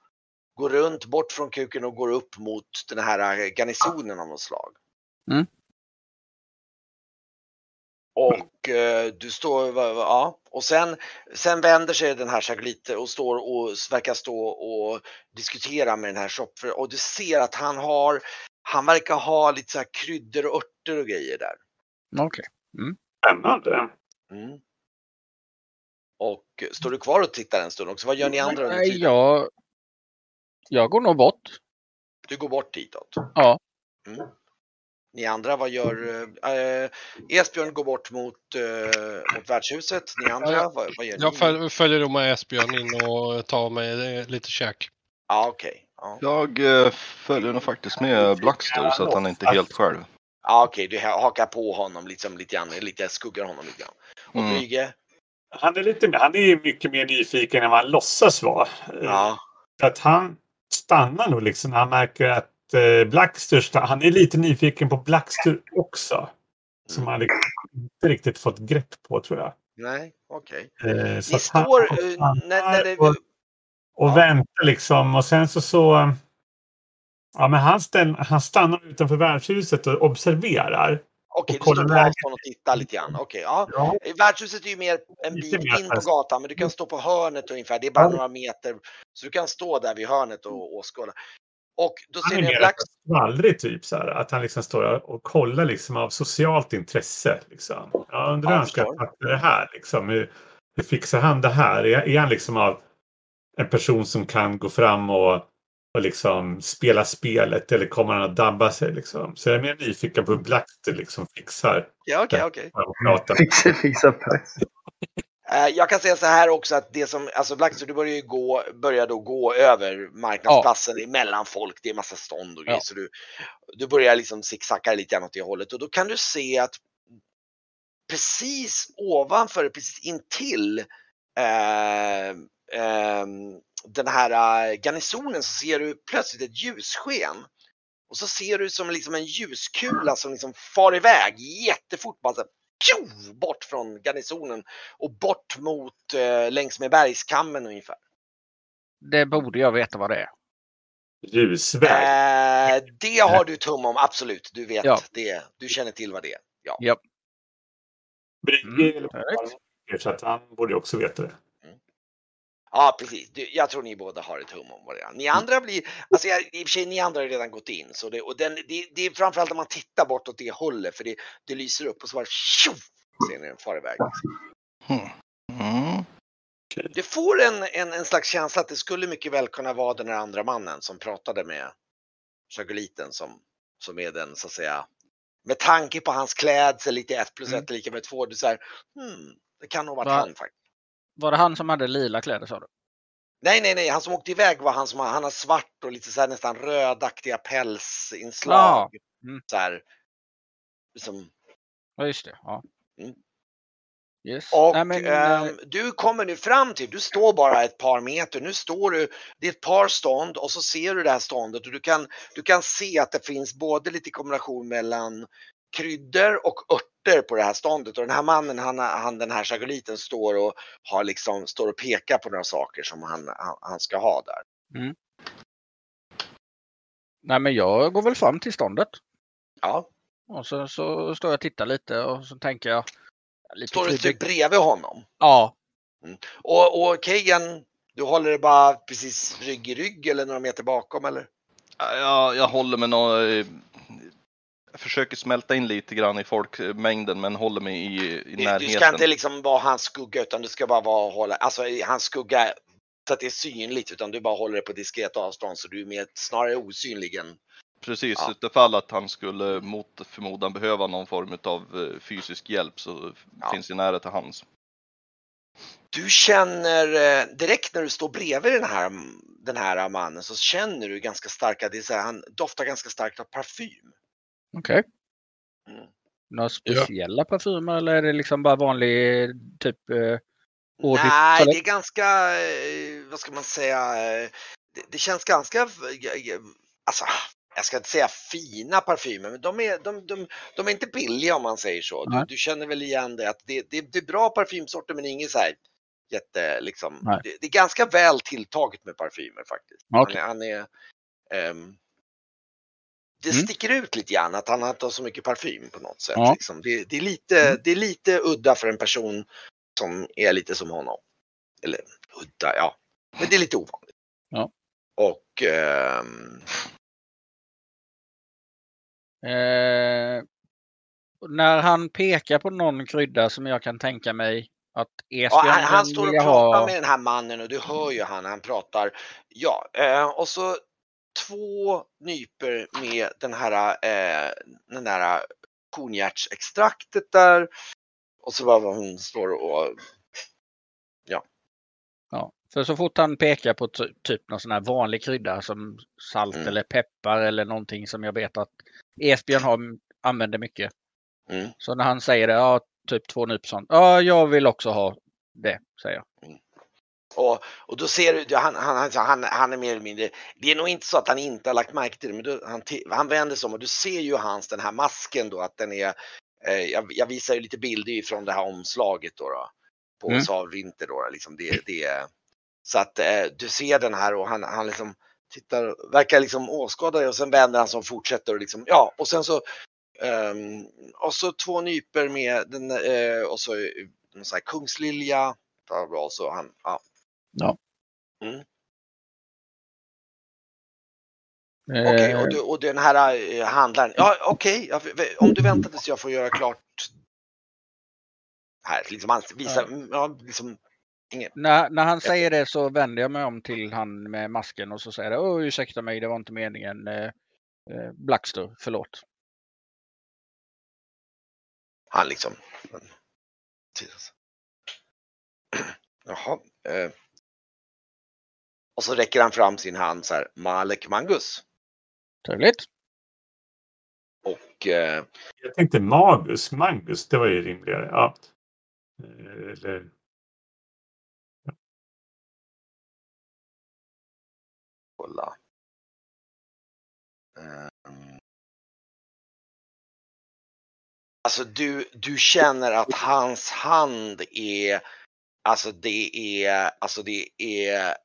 Speaker 1: går runt bort från kuken och går upp mot den här eh, garnisonen av något slag.
Speaker 3: Mm.
Speaker 1: Och eh, du står, ja, och sen, sen vänder sig den här Chagolite och står och verkar stå och diskutera med den här shop och du ser att han har, han verkar ha lite så här kryddor och örter och grejer där.
Speaker 3: Okej.
Speaker 5: Spännande.
Speaker 1: Mm. Och står du kvar och tittar en stund också? Vad gör ni andra under
Speaker 3: Nej,
Speaker 1: tiden?
Speaker 3: jag, jag går nog bort.
Speaker 1: Du går bort ditåt?
Speaker 3: Ja.
Speaker 1: Mm. Ni andra, vad gör... Eh, Esbjörn går bort mot, eh, mot värdshuset. Ni andra,
Speaker 6: Ja,
Speaker 1: vad, vad gör
Speaker 6: Jag
Speaker 1: ni?
Speaker 6: föl- följer då med Esbjörn in och tar mig eh, lite käk.
Speaker 1: Ja, okej. Ja.
Speaker 4: Jag eh, följer nog faktiskt med Blackster så att han inte är helt själv.
Speaker 1: Ja, okej, du ha- hakar på honom liksom lite grann, lite skuggar honom lite grann. Och
Speaker 4: Mm.
Speaker 5: Han är, lite, han är ju mycket mer nyfiken än vad han låtsas vara.
Speaker 1: Ja.
Speaker 5: För att han stannar nog liksom när han märker att eh, Blackster, sta- han är lite nyfiken på Blackster också. Som han liksom inte riktigt fått grepp på tror jag.
Speaker 1: Nej, okej.
Speaker 5: Eh, så
Speaker 1: Ni
Speaker 5: han-
Speaker 1: står...
Speaker 5: han
Speaker 1: eh, när, när det,
Speaker 5: och, och
Speaker 1: Ja.
Speaker 5: väntar liksom och sen så så Ja men han, ställ, han stannar utanför värdshuset och observerar.
Speaker 1: okej,
Speaker 5: och
Speaker 1: du står på avstånd och tittar lite grann. Okej, ja.
Speaker 5: Ja.
Speaker 1: Eh, Värdshuset är ju mer en bit in på gatan, men du kan stå på hörnet ungefär. Det är bara
Speaker 5: Ja.
Speaker 1: några meter. Så du kan stå där vid hörnet och åskåda. Och då
Speaker 5: Han
Speaker 1: ser
Speaker 5: är
Speaker 1: ni en
Speaker 5: mer
Speaker 1: Black...
Speaker 5: skvallrig typ så här. Att han liksom står och kollar liksom av socialt intresse. Liksom. Jag undrar hur han ska tackla det här. Liksom. Hur, hur fixar han det här? Är, är han liksom av en person som kan gå fram och, och liksom spela spelet eller kommer han att dabba sig? Liksom? Så jag är mer nyfiken på hur Blackster liksom fixar
Speaker 1: Ja, okej, okej.
Speaker 5: och pratar.
Speaker 2: Fixa, fixa press.
Speaker 1: Eh, Jag kan säga så här också att det som, alltså Blackster, du börjar ju gå, börjar då gå över marknadsplatsen emellan folk. Det är massa stånd och grejer.
Speaker 3: Ja.
Speaker 1: Så du, du börjar liksom zigzacka lite grann åt det hållet och då kan du se att precis ovanför, precis intill eh, eh, den här eh, garnisonen så ser du plötsligt ett ljussken. Och så ser du som liksom en ljuskula som liksom far iväg jättefort. Bara så pju, bort från garnisonen och bort mot eh, längs med bergskammen ungefär.
Speaker 3: Det borde jag veta vad det är.
Speaker 5: Ljusväg.
Speaker 1: Eh, det har du tum om, absolut. Du vet
Speaker 3: Ja.
Speaker 1: det. Du känner till vad det är. Ja.
Speaker 3: Ja.
Speaker 5: Brygge
Speaker 3: Mm,
Speaker 5: så att han borde också veta det.
Speaker 1: Ja, precis. Du, jag tror ni båda har ett hum om vad det är. Ni andra blir, alltså jag, i och för sig, ni andra har redan gått in. Så det, och den, det, det är framförallt när man tittar bort åt det hållet, för det, det lyser upp och så bara tjoff, ser ni den far iväg.
Speaker 4: Mm.
Speaker 1: Du får en, en, en slags känsla att det skulle mycket väl kunna vara den här andra mannen som pratade med Chagoliten som, som är den så att säga, med tanke på hans klädsel, lite 1 plus 1 är lika med 2, du säger hmm, det kan nog varit
Speaker 3: Va?
Speaker 1: han faktiskt.
Speaker 3: Var det han som hade lila kläder sa du?
Speaker 1: Nej, nej, nej, han som åkte iväg var han som han har svart och lite så här nästan rödaktiga pälsinslag.
Speaker 3: Ja. Mm.
Speaker 1: Så här, liksom.
Speaker 3: Ja, just det. Ja.
Speaker 1: Mm.
Speaker 3: Yes.
Speaker 1: Och
Speaker 3: Nej, men,
Speaker 1: ehm,
Speaker 3: eh,
Speaker 1: du kommer nu fram till, du står bara ett par meter, nu står du, det är ett par stånd och så ser du det här ståndet och du kan, du kan se att det finns både lite kombination mellan kryddor och örter på det här ståndet och den här mannen, han, han den här chagoliten står och har liksom, står och pekar på några saker som han, han, han ska ha där.
Speaker 3: nej, men jag går väl fram till ståndet.
Speaker 1: Ja,
Speaker 3: Och så, så står jag och tittar lite och så tänker jag. Lite
Speaker 1: står du typ bredvid honom?
Speaker 3: Ja,
Speaker 1: Och, och Kagan, du håller det bara precis rygg i rygg eller några meter bakom eller?
Speaker 4: Jag, jag håller mig nå, eh, jag försöker smälta in lite grann i folkmängden men håller mig i, i närheten.
Speaker 1: du ska inte liksom vara hans skugga utan du ska bara vara hålla, alltså hans skugga så att det är synligt utan du bara håller det på diskret avstånd så du är mer, snarare osynlig än
Speaker 4: Precis,
Speaker 1: Ja.
Speaker 4: utifall att han skulle mot förmodan behöva någon form av fysisk hjälp så
Speaker 1: Ja.
Speaker 4: finns det nära till hands.
Speaker 1: Du känner eh, direkt när du står bredvid den här, den här mannen så känner du ganska starka, det är så här, han doftar ganska starkt av parfym.
Speaker 3: Okej.
Speaker 1: Mm.
Speaker 3: Några speciella parfymer eller är det liksom bara vanlig typ eh, Audit
Speaker 1: Nej, det är ganska, eh, vad ska man säga, eh, det, det känns ganska, alltså, jag ska inte säga fina parfymer, men de är, de, de, de är inte billiga om man säger så. Du, du känner väl igen det, att det, det, det är bra parfymsorter men inget så här jätte, liksom, det, det är ganska väl tilltaget med parfymer faktiskt.
Speaker 3: Okej.
Speaker 1: Han är, han är ehm, det
Speaker 3: Mm.
Speaker 1: sticker ut lite grann att han inte har så mycket parfym på något sätt.
Speaker 3: Ja.
Speaker 1: Liksom. Det, det, är lite,
Speaker 3: Mm.
Speaker 1: det är lite udda för en person som är lite som honom. Eller udda, ja. Men det är lite ovanligt.
Speaker 3: Ja.
Speaker 1: Och ehm,
Speaker 3: Eh, när han pekar på någon krydda som jag kan tänka mig att
Speaker 1: ja, han, han står och pratar
Speaker 3: ha.
Speaker 1: med den här mannen och du hör ju han, han pratar. Ja, eh, och så två nyper med den här, eh, den här konjaksextraktet där. Och så bara hon står och
Speaker 3: Ja, för så fort han pekar på ty- typ någon sån här vanlig krydda som salt
Speaker 1: Mm.
Speaker 3: eller peppar eller någonting som jag vet att Esbjörn har, använder mycket.
Speaker 1: Mm.
Speaker 3: Så när han säger det, ja typ två nypor sånt. Ja, jag vill också ha det, säger jag.
Speaker 1: Och, och då ser du, han, han, han, han, är mer eller mindre, det är nog inte så att han inte har lagt märke till det, men då, han, han vänder sig om och du ser ju hans, den här masken då, att den är, eh, jag, jag visar ju lite bilder ifrån det här omslaget då, då på
Speaker 3: Mm.
Speaker 1: Sav Vinter då, liksom det, det så att eh, du ser den här och han, han liksom tittar, verkar liksom åskådad och sen vänder han sig och fortsätter och liksom, ja, och sen så ehm, och så två nyper med den, eh, och så eh, någon sån här kungslilja, Ja, bra, så han, ja. Okej,
Speaker 3: Eh,
Speaker 1: och, du, och den här eh, handlaren, ja okej, jag- om du väntar tills jag får göra klart här, liksom han visar, ja, liksom, ingen,
Speaker 3: när, när han säger det så vänder jag mig om till han med masken och så säger jag, Åh, ursäkta mig, det var inte meningen. Eh, Blackster, förlåt.
Speaker 1: han liksom. Jaha. Eh. Och så räcker han fram sin hand så här, Malek Mangus.
Speaker 3: Trevligt.
Speaker 1: Och eh,
Speaker 5: Jag tänkte Magus, Mangus, det var ju rimligare. Ja. Eh, Eller,
Speaker 1: kolla. Ehm. Alltså du, du känner att hans hand är, alltså det är, alltså det är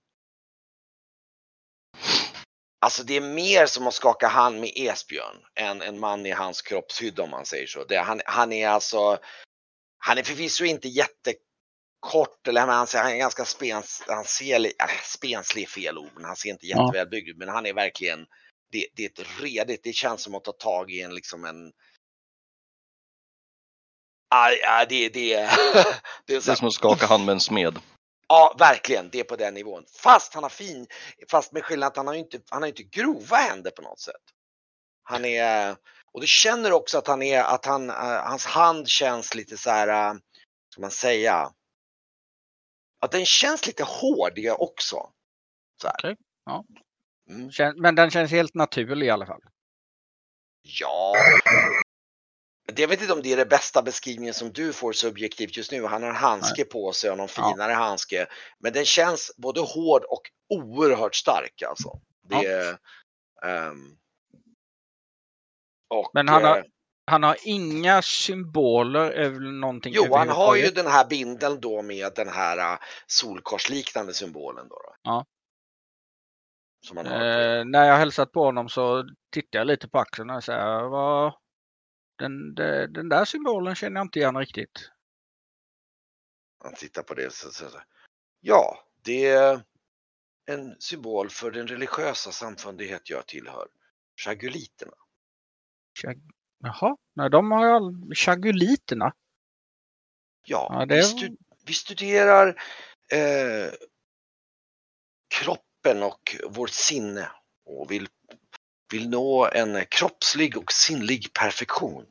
Speaker 1: Alltså det är mer som att skaka hand med Esbjörn än en man i hans kroppshydda om man säger så. Det, han, han är alltså, han är förvisso inte jättekort eller han, han är ganska spens, han ser, äh, spenslig fel ord, men han ser inte jättevälbyggd ut. Men han är verkligen, det, det är ett redigt, det känns som att ta tag i en liksom en Ja, ja, det, det, det är
Speaker 4: Det är som att skaka hand med en smed.
Speaker 1: Ja, verkligen. Det är på den nivån. Fast han har fin, fast med skillnad att han har ju inte, han har inte grova händer på något sätt. Han är, och du känner också att han är, att han, eh, hans hand känns lite så här, uh, ska man säga, att den känns lite hårdig också. Så här.
Speaker 3: Okej, ja.
Speaker 1: Mm.
Speaker 3: Men den känns helt naturlig i alla fall.
Speaker 1: Ja. Det- Jag vet inte om det är den bästa beskrivningen som du får subjektivt just nu. Han har en handske på sig och någon
Speaker 3: Ja.
Speaker 1: finare handske. Men den känns både hård och oerhört stark alltså. Det är, ehm, och,
Speaker 3: Men han har-
Speaker 1: eh,
Speaker 3: Han har inga symboler eller någonting
Speaker 1: Jo, han har ju den här bindeln då med den här uh, solkorsliknande symbolen då. då.
Speaker 3: Ja. Eh, när jag hälsat på honom så tittar jag lite på axeln och säger vad den, de- den där symbolen känner jag inte igen riktigt.
Speaker 1: Han tittar på det så säger Ja, det är en symbol för den religiösa samfundighet jag tillhör. Chaguliterna.
Speaker 3: Jaha, nej de har all... chaguliterna.
Speaker 1: Ja,
Speaker 3: Ja, det
Speaker 1: vi, stu- vi studerar eh, kroppen och vårt sinne och vill, vill nå en kroppslig och sinnlig perfektion.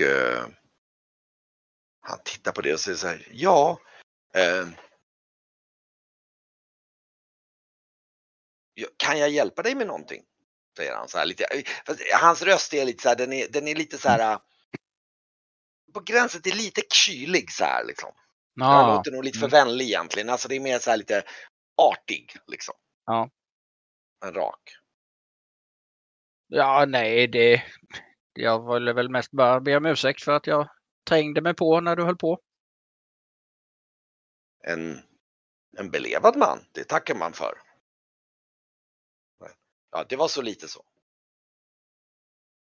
Speaker 1: Eh, han tittar på det och säger så här, ja, eh, ja, kan jag hjälpa dig med någonting? Säger han så här lite. Hans röst är lite så här, den är, den är lite så här på gränsen till lite kylig så här liksom.
Speaker 3: Ja,
Speaker 1: låter nog lite för
Speaker 3: Mm.
Speaker 1: vänlig egentligen. Alltså det är mer så här lite artig liksom.
Speaker 3: Ja.
Speaker 1: En rak.
Speaker 3: ja nej det... Jag ville väl mest bara be om ursäkt för att jag trängde mig på när du höll på.
Speaker 1: En, en belevad man, det tackar man för. Ja, det var så lite så.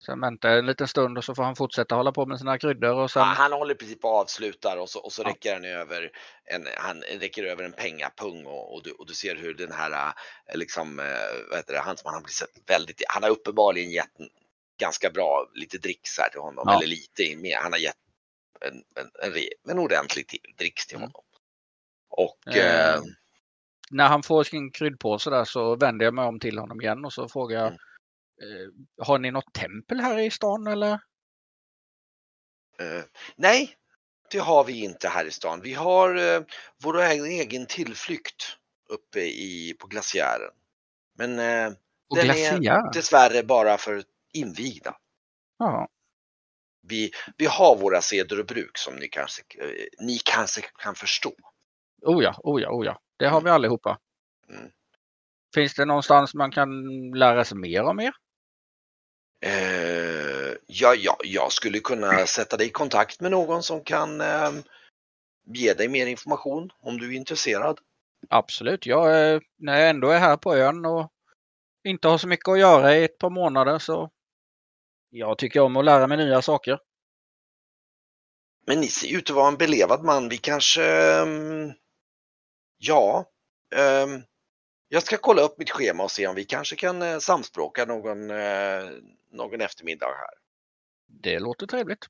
Speaker 3: Sen väntar jag en liten stund och så får han fortsätta hålla på med sina kryddor och sen...
Speaker 1: Ja, han håller precis på att avslutar och så, och så
Speaker 3: Ja.
Speaker 1: räcker han över en, han räcker över en pengapung och, och, du, och du ser hur den här, eh, liksom, eh, vad heter det, han som han blivit väldigt, han har uppenbarligen gett ganska bra lite dricks här till honom,
Speaker 3: Ja.
Speaker 1: eller lite mer, han har gett en, en, en, en ordentlig till, dricks till
Speaker 3: Mm.
Speaker 1: honom. Och
Speaker 3: Eh,
Speaker 1: eh,
Speaker 3: När han får sin kryddpåse där så vänder jag mig om till honom igen och så frågar jag
Speaker 1: Mm.
Speaker 3: eh, Har ni något tempel här i stan eller?
Speaker 1: Eh, nej, det har vi inte här i stan. Vi har eh, vår egen tillflykt uppe i, på glaciären. Men eh, Den är-
Speaker 3: glaciär?
Speaker 1: dessvärre bara för invigda.
Speaker 3: Ja.
Speaker 1: Vi, vi har våra seder och bruk som ni kanske, eh, ni kanske kan förstå.
Speaker 3: Oh ja, oh ja, oh ja. Det har vi allihopa.
Speaker 1: Mm.
Speaker 3: Finns det någonstans man kan lära sig mer om er?
Speaker 1: Eh, ja, ja, jag skulle kunna sätta dig i kontakt med någon som kan eh, ge dig mer information om du är intresserad.
Speaker 3: Absolut. Jag, eh, när jag ändå är här på ön och inte har så mycket att göra i ett par månader så jag tycker om att lära mig nya saker.
Speaker 1: Men ni ser ut att vara en belevad man. Vi kanske... ehm, ja. ehm, jag ska kolla upp mitt schema och se om vi kanske kan eh, samspråka någon, eh, någon eftermiddag här.
Speaker 3: Det låter trevligt.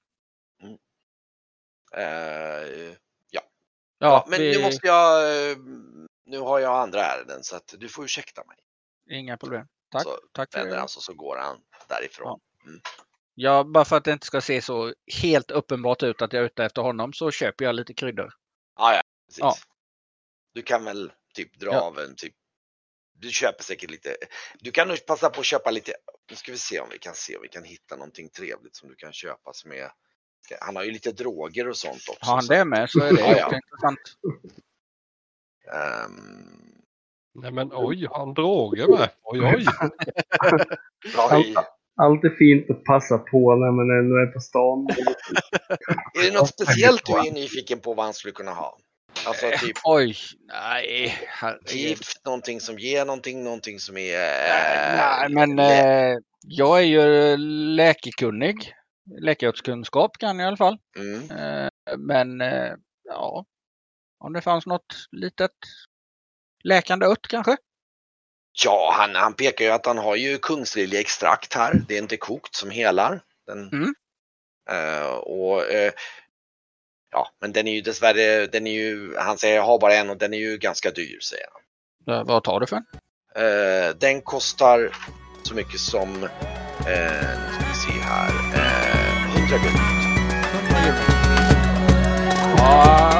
Speaker 1: Eh,
Speaker 3: Ja,
Speaker 1: ja, men
Speaker 3: vi,
Speaker 1: nu måste jag... nu har jag andra ärenden så att du får ursäkta mig.
Speaker 3: inga problem. Tack,
Speaker 1: Så
Speaker 3: tack för
Speaker 1: vänder
Speaker 3: det.
Speaker 1: han sig och så går han därifrån.
Speaker 3: Ja, bara för att det inte ska se så helt uppenbart ut att jag är ute efter honom så köper jag lite kryddor.
Speaker 1: Ja, ja, precis.
Speaker 3: Ja.
Speaker 1: Du kan väl typ dra
Speaker 3: Ja.
Speaker 1: av en typ. Du köper säkert lite. Du kan nog passa på att köpa lite. Nu ska vi se om vi kan se om vi kan hitta någonting trevligt som du kan köpa som är. Han har ju lite droger och sånt också.
Speaker 3: Har han det med så är det
Speaker 1: Ja, ja.
Speaker 3: intressant.
Speaker 1: ehm,
Speaker 6: Nej men oj, har han droger med? Oj oj.
Speaker 1: oj.
Speaker 2: Alltid fint att passa på när man ändå är på stan.
Speaker 1: Är det något speciellt du är nyfiken på vad han skulle kunna ha? Alltså typ
Speaker 3: Oj, nej.
Speaker 1: gift, någonting som ger någonting, någonting som är...
Speaker 3: Nej, men eh, jag är ju läkekunnig. Läkarkunskap kan jag i alla fall.
Speaker 1: Mm.
Speaker 3: Eh, men eh, ja, om det fanns något litet läkande ött kanske?
Speaker 1: Ja, han, han pekar ju att han har ju kungsliljeextrakt här. Det är inte kokt som helar. Den,
Speaker 3: Mm.
Speaker 1: Eh, och, eh, ja, men den är ju dessvärre, den är ju, han säger jag har bara en och den är ju ganska dyr säger han.
Speaker 3: Eh, vad tar du för en?
Speaker 1: Eh, den kostar så mycket som, eh, nu ska vi se här, eh, 100 guld.
Speaker 3: Ja,